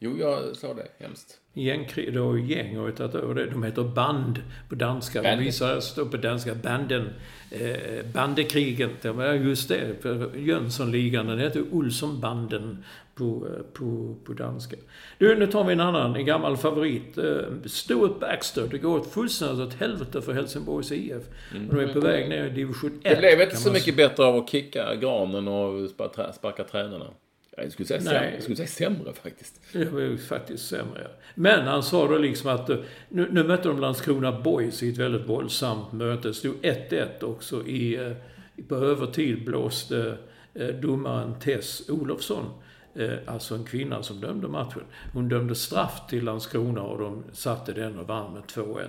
Jo, jag sa det. Hemskt. Gängkrig, det var ju gäng har ju tagit över det. De heter band på danska. De Band. visar, står på danska, banden. Eh, bandekriget. Det var just det. Jönssonligan, den heter Olssonbanden på, eh, på, på danska. Du, nu tar vi en annan, en gammal favorit. Eh, Stuart Baxter. Det går fullständigt åt helvete för Helsingborgs IF. Och de är på väg ner i division 1. Mm. Det blev inte så mycket bättre av att kicka granen och sparka tränarna. Jag skulle säga, Nej. sämre, jag skulle säga sämre faktiskt. Det var ju faktiskt sämre. Men han sa då liksom att eh, nu, nu mötte de Landskrona Boys i ett väldigt våldsamt möte. Det stod 1-1 också i, eh, på övertid blåste eh, domaren Tess Olofsson, alltså en kvinna som dömde matchen. Hon dömde straff till Landskrona och de satte den och vann med 2-1.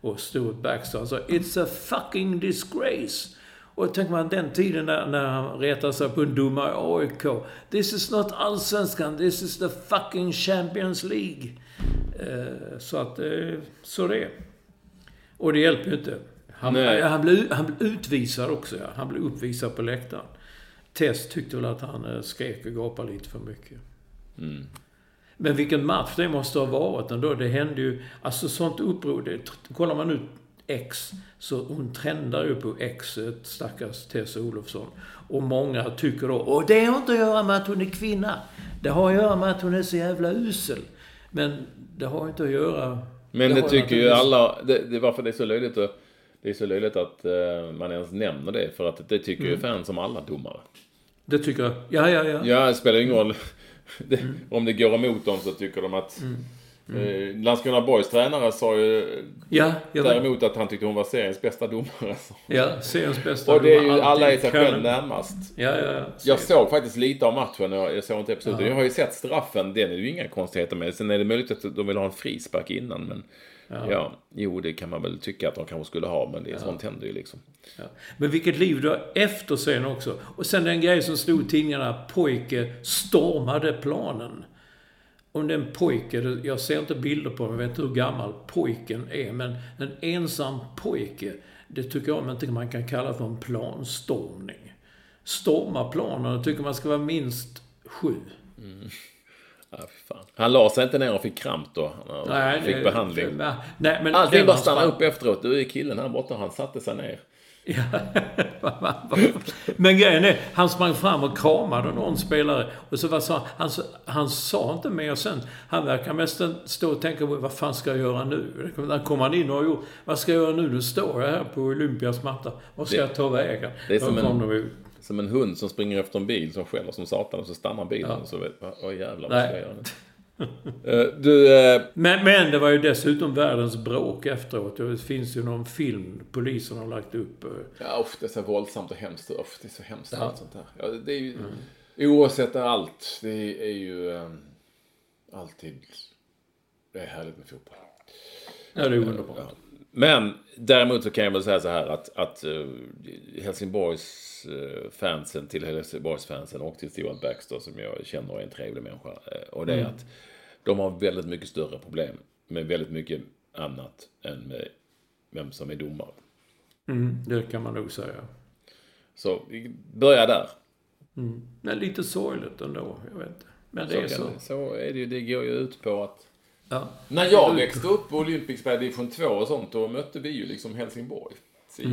Och Stuart Baxter sa “It's a fucking disgrace”. Och tänker man den tiden när, när han retar sig på en domare i AIK. This is not allsvenskan, this is the fucking Champions League. Eh, så att, eh, så det är. Och det hjälper ju inte. Han, Nej. han, blev, han blev utvisad också, ja. Han blev uppvisad på läktaren. Tess tyckte väl att han eh, skrek och gapade lite för mycket. Men vilken match det måste ha varit ändå. Det hände ju... Alltså sånt uppror. Det, kollar man ut X, så hon trendar ju på X, stackars Tess Olofsson. Och många tycker då, och det har inte att göra med att hon är kvinna. Det har att göra med att hon är så jävla usel. Men det har inte att göra... Men det har tycker ju alla, det, det, varför det är så löjligt att, det är så löjligt att eh, man ens nämner det. För att det tycker Mm. ju fans om alla domare. Det tycker jag. Ja, ja, ja. Ja, det spelar ingen roll. Det, Mm. Om det går emot dem så tycker de att... Eh, Landskrona Boys tränare sa ju Ja, däremot att han tyckte hon var seriens bästa domare. Ja, seriens bästa. Och det är ju domare, alla i sig själv närmast. Ja, ja, ja. Jag såg faktiskt lite av matchen, jag jag såg inte episoden. Jag har ju sett straffen, den är ju inga konstigheter med. Sen är det möjligt att de vill ha en frispark innan, men... Ja. jo det kan man väl tycka att de kanske skulle ha, men det är sånt händer ju liksom. Ja. Men vilket liv du har efter sen också. Och sen den grej som stod i tidningarna, pojke stormade planen. Om den pojke, det- jag ser inte bilder på honom, jag vet inte hur gammal pojken är, men en ensam pojke, det tycker jag inte man kan kalla för en planstormning. Storma planen, tycker man ska vara minst sju. Ja, fy fan. Han la sig inte ner och fick kramp då. Han Nej, fick det- behandling. Nej, nej, men Allting bara han stanna sprang- upp efteråt. Du är killen här borta, han satte sig ner. Ja. Men grejen är, han sprang fram och kramade någon spelare. Och så vad sa han? Han, sa- han sa inte mer sen. Han verkar mest stå och tänka vad fan ska jag göra nu? När kom han in och gjorde, vad ska jag göra nu? Nu står jag här på Olympias matta. Vad ska Det- jag ta vägen? det är som en-. Som en hund som springer efter en bil som skäller som satan och så stannar bilen och så vet åh jävlar vad ska jag göra nu? Eh, du, eh, Men, men det var ju dessutom världens bråk efteråt. Det finns ju någon film polisen har lagt upp. eh, ja usch, det är så våldsamt och hemskt. Usch, det är så hemskt Ja. allt sånt här. Ja, det är ju, oavsett allt, det är ju eh, alltid, det är härligt med fotboll. Ja, det är underbart. Ja. Men däremot så kan jag väl säga så här att, att uh, Helsingborgs fansen till Helsingborgs fansen och till Stuart Baxter som jag känner är en trevlig människa. eh, och det är att de har väldigt mycket större problem med väldigt mycket annat än med vem som är domare. Mm, det kan man nog säga. Så vi börjar där. Men lite sorgligt ändå. Jag vet inte. Men det är så, så. kan det, så är det ju. Det går ju ut på att Ja. När jag växte upp på Olympics division 2 och sånt, då mötte vi ju liksom Helsingborg. CF.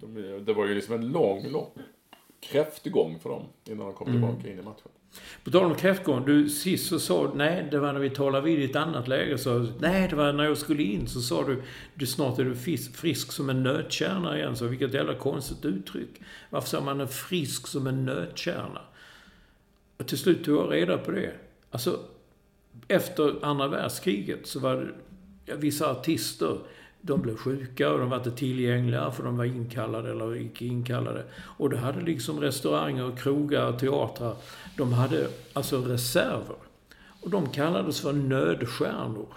De- Det var ju liksom en lång, lång kräftgång för dem innan de kom tillbaka in i matchen. På tal om kräftgång, du sist så sa nej, det var när vi talade vid i ett annat läge, så nej, det var när jag skulle in så sa du, du snart är du frisk, frisk som en nötkärna igen, så vilket jävla konstigt uttryck. Varför sa man är frisk som en nötkärna? Och till slut tog jag reda på det. Alltså, efter andra världskriget så var det vissa artister, de blev sjuka och de var inte tillgängliga för de var inkallade eller icke inkallade. Och då hade liksom restauranger, krogar, teatrar, de hade alltså reserver. Och de kallades för nödstjärnor.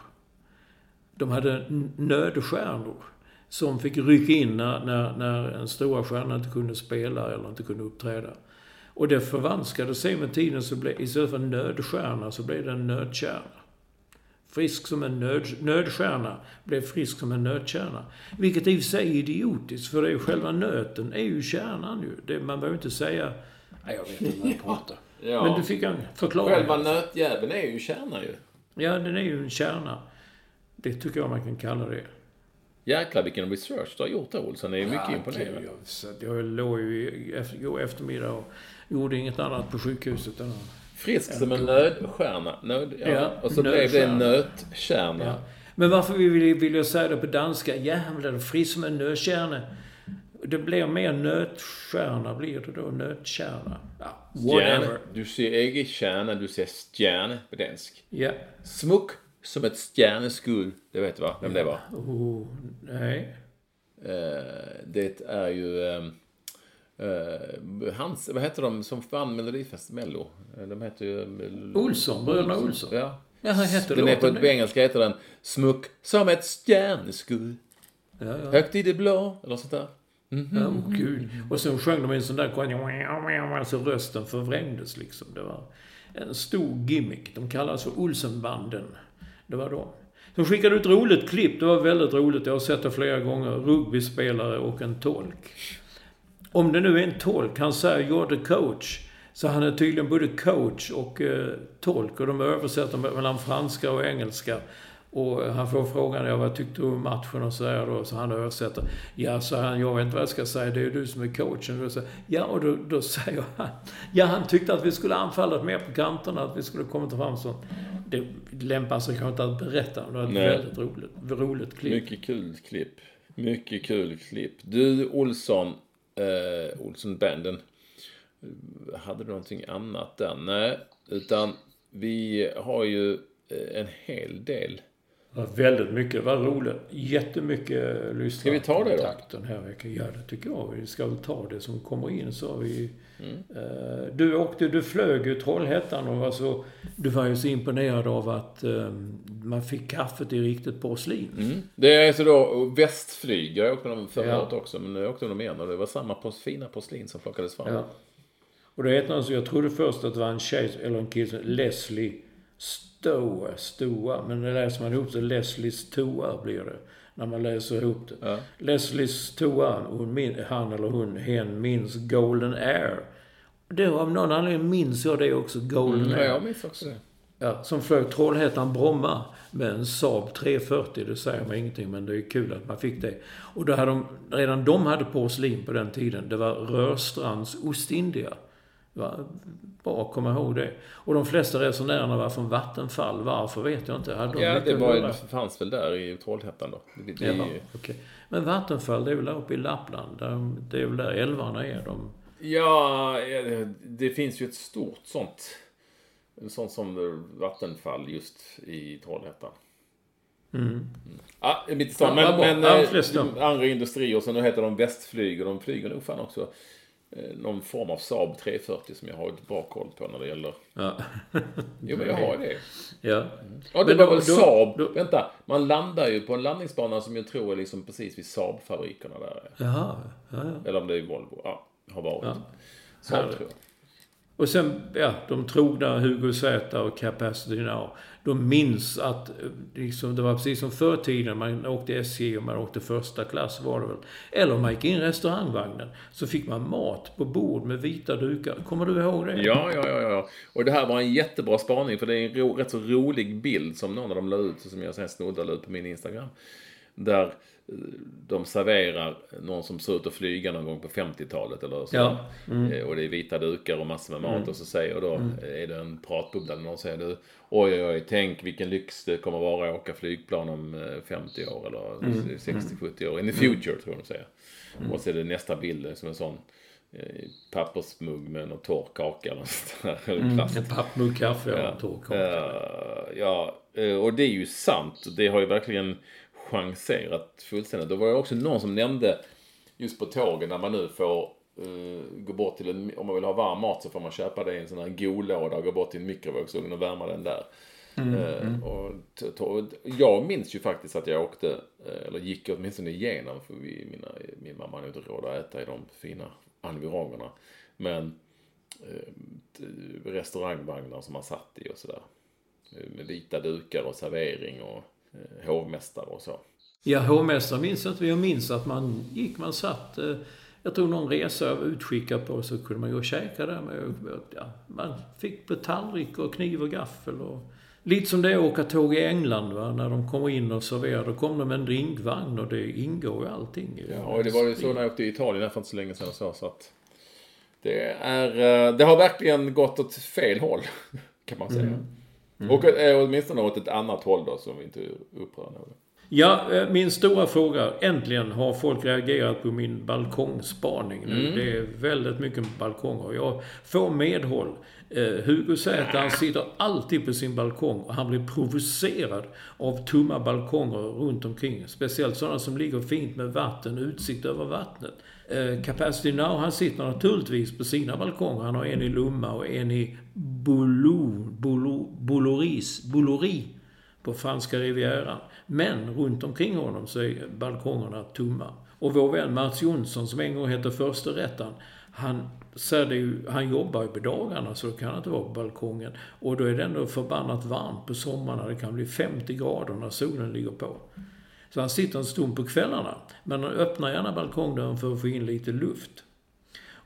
De hade nödstjärnor som fick rycka in när, när, när en stora stjärna inte kunde spela eller inte kunde uppträda. Och det förvanskade sig med tiden så blev, istället för nödstjärna så blev det en nödkärna. Frisk som en nöd, nödstjärna blev frisk som en nötkärna. Vilket i och för sig är idiotiskt, för det är ju själva nöten är ju kärnan ju. Det, man behöver inte säga... Nej, jag vet inte vad jag pratar. Ja. Men du fick en förklaring. Själva nötjäveln är ju kärna ju. Ja, den är ju en kärna. Det tycker jag man kan kalla det. Jäklar vilken research du har gjort där Olsson. Det är mycket imponerande. Jag, jag låg ju i- igår eftermiddag och gjorde inget annat på sjukhuset. Än, att- Frisk som en nödstjärna. Nöd, ja. Ja, och så blev det nötkärna. ja. Men varför vi vill, vill jag säga det på danska? Jävlar, frisk som en nötkärna. Det blir mer nötstjärna blir det då. Nötkärna. Ja, whatever. Stjärne. Du ser egen kärna, du ser stjärne på dansk. Ja. Smuck som ett stjärneskudd. Det vet du va? Vem det var? Oh, nej. Eh, det är ju... Eh, hans, vad heter de som vann Melodifest Mello? Eh, De heter ju... eh, Olsson, bröderna Olsson. Ja. Ja, han heter Den är på, engelska heter den Smuck som ett stjärneskudd. Ja, ja. Högt i det blå. Eller sånt där. Ja, oh, gud. Och sen sjöng de en sån där så rösten förvrängdes liksom. Det var en stor gimmick. De kallas för Olsenbanden. Det var de. De skickade ut roligt klipp. Det var väldigt roligt. Jag har sett det flera gånger. Rugbyspelare och en tolk. Om det nu är en tolk, han säger you're the coach. Så han är tydligen både coach och eh, tolk. Och de översätter me- mellan franska och engelska. Och han får frågan, ja, vad tyckte du om matchen och sådär då? Så han översätter. Ja, så han, jag vet inte vad jag ska säga, det är ju du som är coachen. Och säger, ja, och då, då säger han, ja, han tyckte att vi skulle anfalla mer på kanterna, att vi skulle komma fram så. Det lämpar sig kanske inte att berätta, men det var ett Nej. väldigt roligt, roligt klipp. Mycket kul klipp. Mycket kul klipp. Du Olsson, eh, Olsson-banden. Hade du någonting annat där? Nej, utan vi har ju eh, en hel del. Var väldigt mycket. Det var roligt. Jättemycket lyssnare. Ska vi ta det då? Den här veckan. Ja, det tycker jag. Vi ska väl ta det som kommer in. Så har vi... Mm. Eh, du åkte, du flög ju Trollhättan och var så, du var ju så imponerad av att eh, man fick kaffet i riktigt porslin. Mm. Det är alltså då västflyg. Jag åkte dem förra Ja. året också, men nu åkte de igen och det var samma fina porslin som plockades fram. Ja. Och det heter alltså, jag trodde först att det var en tjej, eller en kille, Leslie Stoa, Stoa. Men det läser man ihop så Leslies Toa blir det. När man läser ihop det. Ja. Leslies Toa, han eller hon, hen minns Golden Air. Det av någon anledning minns jag det också, Golden Mm, ja, Air. jag minns också det. Ja, som flög Trollhättan-Bromma med en Saab 340. Det säger mig ingenting, men det är kul att man fick det. Och då hade de, redan de hade porslin på den tiden. Det var Rörstrands Ostindia. Var bra komma ihåg det. Och de flesta resenärerna var från Vattenfall. Varför vet jag inte. Hade de Ja, det var, det fanns väl där i Trollhättan då. Det, det, Ja, okej. Men Vattenfall, det är väl där uppe i Lappland. Där, det är väl där älvarna är. De, Ja, det finns ju ett stort sånt. Sånt som Vattenfall just i Trollhättan. Mm. Ja, lite så. Ja, Men, vad bra. men flest då. andra industrier, så nu heter de Västflyg och de flyger nog fan också någon form av Saab 340 som jag har ett bra koll på när det gäller... ja. Jo, men jag har det. ja. Ja, det Men var då- väl då- Saab. då- Vänta, man landar ju på en landningsbana som jag tror är liksom precis vid Saab-fabrikerna där. Jaha, ja, ja. Eller om det är Volvo. Ja, har varit. Ja. Saab tror jag. Och sen, ja, de trogna Hugo Z och Capacity Now. De minns att eh, liksom, det var precis som förr i tiden. Man åkte SJ och man åkte första klass var det väl. Eller om man gick in i restaurangvagnen. Så fick man mat på bord med vita dukar. Kommer du ihåg det? Ja, ja, ja, ja. Och det här var en jättebra spaning för det är en ro, rätt så rolig bild som någon av dem la ut som jag sen snoddade ut på min Instagram. Där de serverar någon som ser ut att flyga någon gång på 50-talet eller så. Ja. Mm. Eh, Och det är vita dukar och massor med mat och så säger då, är det en pratbubbla där någon säger du, oj oj oj, tänk vilken lyx det kommer vara att åka flygplan om eh, 50 år eller Mm. 60-70 år. In the future tror jag de säger. Och så är det nästa bild som en sån eh, pappersmugg med någon torr kaka eller något sånt där. Eller plast. En pappmugg kaffe och en torr kaka. Eh, ja, eh, och det är ju sant. Det har ju verkligen chanserat fullständigt. Det var ju också någon som nämnde just på tågen när man nu får eh, gå bort till en, om man vill ha varm mat så får man köpa det i en sån här golåda och gå bort till en mikrovågsugn och värma den där. Eh, och t- t- jag minns ju faktiskt att jag åkte, eh, eller gick åtminstone igenom, för vi, mina, min mamma hade inte råd att äta i de fina environgerna. Men eh, restaurangvagnar som man satt i och sådär. Eh, Med vita dukar och servering och eh, hovmästare och så. Ja, hovmästare minns jag inte. Jag minns att man gick, man satt... eh, Jag tror någon resa var utskickad på så kunde man gå och käka där. Med, ja, man fick på tallrik och kniv och gaffel. Och, lite som det är att åka tåg i England. Va? När de kommer in och serverar. Då kommer de med en drinkvagn och det ingår ju allting. Ja, och det var ju så när jag åkte i Italien för inte så länge sedan så. så att det, är, eh, det har verkligen gått åt fel håll, kan man säga. Och eh, åtminstone åt ett annat håll då, som vi inte upprör någon. Ja, eh, min stora fråga. Äntligen har folk reagerat på min balkongspaning nu. Det är väldigt mycket balkonger. Jag får medhåll. Eh, Hugo han sitter alltid på sin balkong och han blir provocerad av tomma balkonger runt omkring. Speciellt sådana som ligger fint med vatten, utsikt över vattnet. Eh, capacity Now, han sitter naturligtvis på sina balkonger. Han har en i Lomma och en i Boulou, Boulou, Boulouris, Boulouris på franska rivieran. Men runt omkring honom så är balkongerna tomma. Och vår vän Mats Jonsson, som en gång hette Förste rätten, han säger det ju, han jobbar ju på dagarna så då kan han inte vara på balkongen. Och då är det ändå förbannat varmt på sommaren, Det kan bli 50 grader när solen ligger på. Så han sitter en stund på kvällarna. Men han öppnar gärna balkongdörren för att få in lite luft.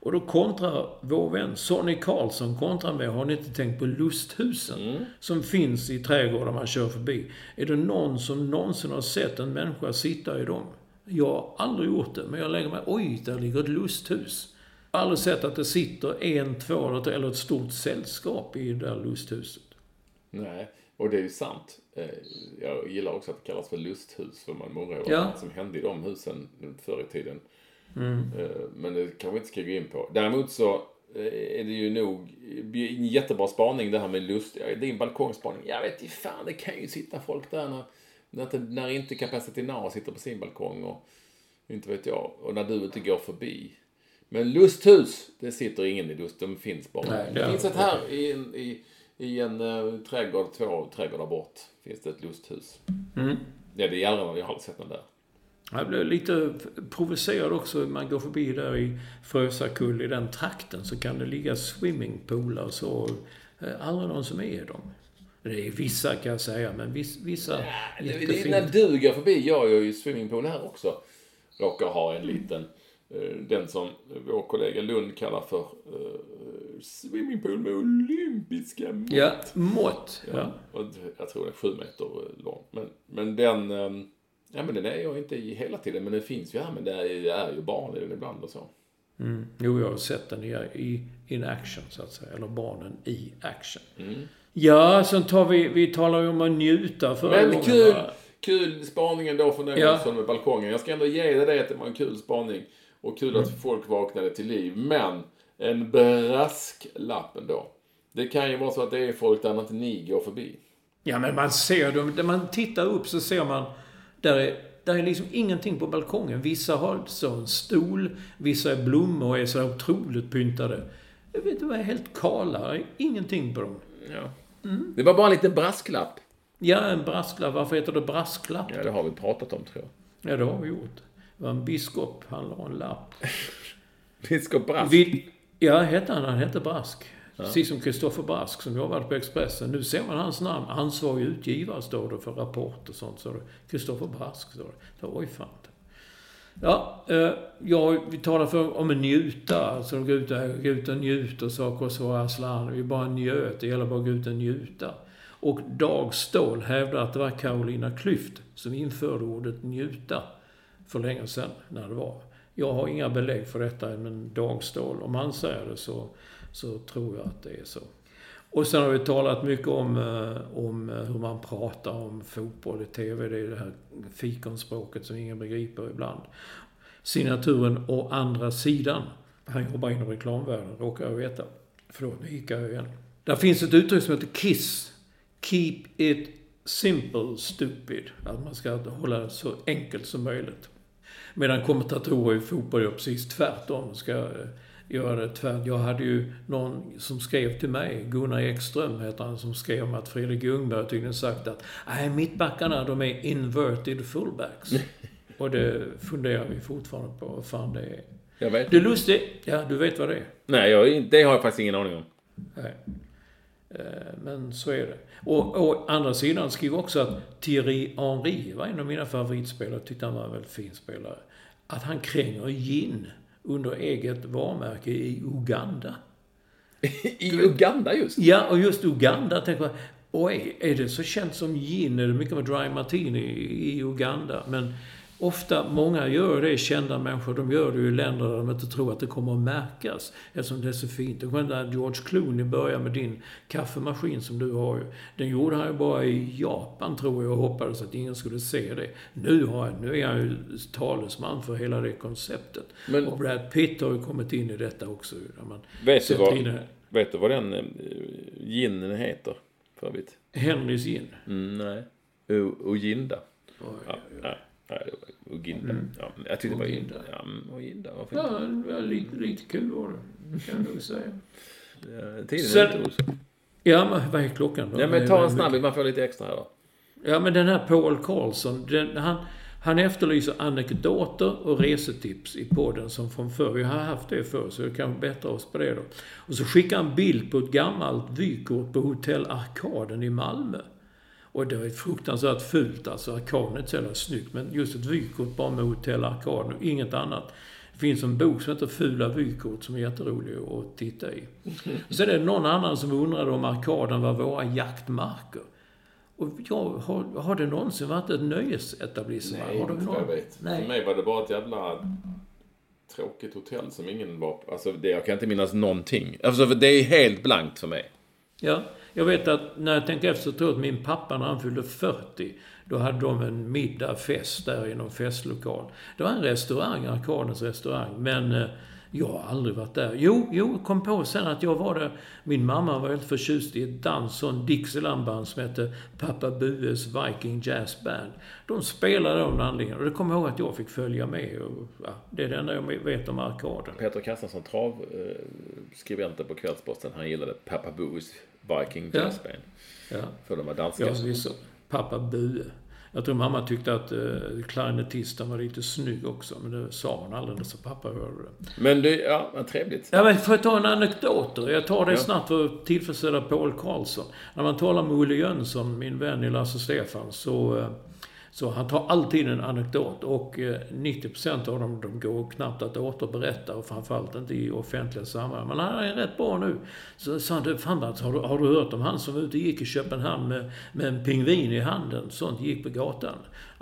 Och då kontrar vår vän Sonny Karlsson kontrar med, har ni inte tänkt på lusthusen? Som finns i trädgårdar man kör förbi. Är det någon som någonsin har sett en människa sitta i dem? Jag har aldrig gjort det, men jag lägger mig, oj, där ligger ett lusthus. Jag har aldrig sett att det sitter en, två eller ett stort sällskap i det där lusthuset. Nej, och det är ju sant. Eh, Jag gillar också att det kallas för lusthus, för man undrar ju Ja. som hände i de husen förr i tiden. Eh, Men det kanske vi inte ska gå in på. Däremot så eh, är det ju nog en jättebra spaning det här med lust. Din balkongspaning. Jag vet inte fan, det kan ju sitta folk där när, när, inte- när inte Capacity Now sitter på sin balkong och inte vet jag. Och när du inte går förbi. Men lusthus, det sitter ingen i lust. De finns bara. Nej, det det finns ett här i en, i, i en uh, trädgård, två trädgårdar bort. Finns det ett lusthus. Mm. Ja, det är Järna. Jag har aldrig sett den där. Jag blev lite provocerad också. Man går förbi där i Frösakull, i den trakten, så kan det ligga swimmingpoolar så. Eh, Aldrig någon som är i dem. Det är vissa kan jag säga, men viss, vissa Det, det, när du går förbi, jag gör ju swimmingpool här också. Råkar ha en liten, eh, den som vår kollega Lund kallar för eh, swimmingpool med olympiska mått. Ja, mått. Ja. Och jag tror det är sju meter lång. Men, men den, eh, ja men den är jag inte i hela tiden. Men den finns ju här, men det är, det är ju barn i den ibland och så. Mm. Jo, jag har sett den i, in action, så att säga. Eller barnen i action. Mm. Ja, sen tar vi, vi talar ju om att njuta förra Men gången, kul, kul spaningen då från den Ja. ja. med balkongen. Jag ska ändå ge dig det att det var en kul spaning. Och kul att folk vaknade till liv. Men en brasklapp ändå. Det kan ju vara så att det är folk där inte ni går förbi. Ja, men man ser dem. När man tittar upp så ser man... Där är, där är liksom ingenting på balkongen. Vissa har så en stol, vissa är blommor och är så otroligt pyntade. Jag vet inte, vad är helt kala. Ingenting på dem. Ja. Det var bara en liten brasklapp. Ja, en brasklapp. Varför heter det brasklapp? Ja, det har vi pratat om tror jag. Ja, det har vi gjort. Det var en biskop. Han la en lapp. Biskop Brask. Vid, ja, hette han. Han hette Brask. Precis som Kristoffer Brask som jobbade på Expressen. Nu ser man hans namn. Ansvarig utgivare står det för Rapport och sånt. Så Kristoffer Brask står det. Så, oj fan. Ja, eh, ja, vi talar för, om att njuta. Alltså gå ut, och, gå ut och saker och så. Aslan, vi bara njöt. Det gäller bara att gå ut och njuta. Och Dag Ståhl hävdar att det var Carolina Klüft som införde ordet njuta för länge sedan, när det var. Jag har inga belägg för detta, men Dagstål, om han säger det så, så tror jag att det är så. Och sen har vi talat mycket om, eh, om eh, hur man pratar om fotboll i TV. Det är det här fikonspråket som ingen begriper ibland. Signaturen å andra sidan. Han jobbar inom reklamvärlden, råkar jag veta. Förlåt, nu gick jag igen. Där finns ett uttryck som heter KISS. Keep it simple, stupid. Att man ska hålla det så enkelt som möjligt. Medan kommentatorer i fotboll gör precis tvärtom. Ska eh, göra det tvärt. Jag hade ju någon som skrev till mig, Gunnar Ekström heter han, som skrev om att Fredrik Ljungberg tydligen sagt att nej, mittbackarna de är inverted fullbacks. Och det funderar vi fortfarande på vad fan det är. Jag vet Det lustiga... Ja, du vet vad det är. Nej, jag, det har jag faktiskt ingen aning om. Nej. Eh, Men så är det. Och å andra sidan skrev också att Thierry Henry var en av mina favoritspelare. Tyckte han var en väldigt fin spelare. Att han kränger gin under eget varumärke i Uganda. I Uganda just. Ja, och just Uganda tänker jag, oj, är det så känt som gin? Är det mycket med dry martini i i Uganda? Men ofta, många gör det, kända människor, de gör det i länder där de inte tror att det kommer att märkas. Eftersom det är så fint. Ihåg när George Clooney började med din kaffemaskin som du har ju. Den gjorde han ju bara i Japan tror jag och hoppades att ingen skulle se det. Nu, har han, nu är han ju talesman för hela det konceptet. Men- och Brad Pitt har ju kommit in i detta också. Där man Vet du, vad, vet du vad den eh, ginen heter? För övrigt? Henrys gin. Mm, nej. U- Ujinda. Ja, nej. Nej, det var Uginda. Ja, men jag tyckte det var Uginda. Ja, men Ujinda. Varför Ja, det var lite, lite kul var det. Kan jag nog säga. Ja, Tiden Sen- är inte. Ja, men vad är klockan då? Ja, men ta en snabbis. Man får lite extra här då. Ja, men den här Paul Karlsson, den, han, han efterlyser anekdoter och resetips i podden som från förr. Vi har haft det förr, så vi kan bättra oss på det då. Och så skickar han bild på ett gammalt vykort på Hotell Arkaden i Malmö. Och det är fruktansvärt fult alltså. Arkaden är inte så jävla snyggt, men just ett vykort bara med Hotell Arkaden och inget annat. Det finns en bok som heter Fula vykort som är jätterolig att titta i. Sen är det någon annan som undrade om Arkaden var våra jaktmarker. Och jag, har, har det någonsin varit ett nöjesetablissemang? har det någon? Nej. mig var det bara ett jävla tråkigt hotell som ingen var på. Alltså, det, jag kan inte minnas någonting. Alltså, för det är helt blankt för mig. Ja, jag vet att när jag tänker efter så tror jag att min pappa när han fyllde 40, då hade de en middag, fest där i någon festlokal. Det var en restaurang, Arkadens restaurang, men eh, jag har aldrig varit där. Jo, jo, kom på sen att jag var där. Min mamma var helt förtjust i ett dans, sån Dixielandband som hette Pappa Bues Viking Jazz Band. De spelade av handlingen och det kommer jag ihåg att jag fick följa med. Och, ja, det är det enda jag vet om Arkaden. Peter Kassansson, travskribenten på Kvällsposten, han gillade Papa Bues. Viking Ja. Jazz Band. Ja. För de var danska. Ja, visst. Pappa Bue. Jag tror mamma tyckte att eh, klarinettisten var lite snygg också, men det sa hon aldrig så pappa hörde det. Men det, ja, vad trevligt. Ja, men får jag ta en anekdot då? Jag tar det Ja. snabbt för att tillfredsställa Paul Karlsson. När man talar med Olle Jönsson, min vän i Lasse Stefan, så, eh, så han tar alltid en anekdot. Och eh, 90% av dem de går knappt att återberätta, och framförallt inte i offentliga sammanhang. Men han är rätt bra nu. Så sa han, du, fan alltså, har du, har du hört om han som var ute och gick i Köpenhamn med, med en pingvin i handen? Sånt gick på gatan.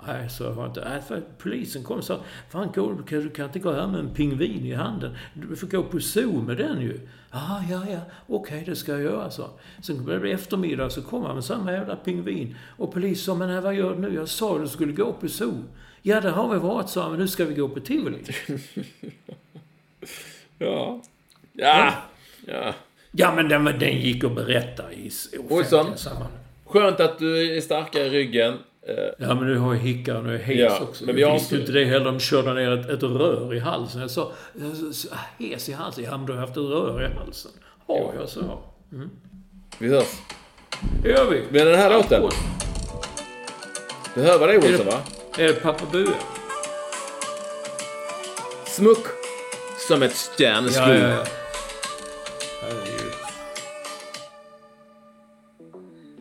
Nej, så jag inte. Nej, för polisen kom och sa, fan gå, du kan, inte gå här med en pingvin i handen. Du får gå på zoo med den ju. Ah, ja, ja, okej, det ska jag göra, så. Sen blev det eftermiddag, så kom han med samma jävla pingvin. Och polisen sa, men vad gör du nu? Jag sa att du skulle gå på zoo. Ja, det har vi varit, sa han, men nu ska vi gå på tivoli. Ja. Ja. Ja. Ja, men den, den gick att berätta i offentliga sammanhang. Skönt att du är starkare i ryggen. Eh, Ja, men nu har jag hicka och nu är jag hes Ja, också. men vi har visste ju inte- inte det heller. De körde ner ett, ett rör i halsen. Jag sa, så- hes i halsen. Ja, men du har haft ett rör i halsen. Ja, jag sa. vi hörs. Det gör vi. Men den här låten. Du hör vad det är Olsson va? Är det Pappa Bue? Smuck. Som ett stjärnskog. Ja, ja, ja.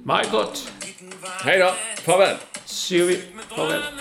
My God. Hej då. Farväl. Ser vi. Farväl.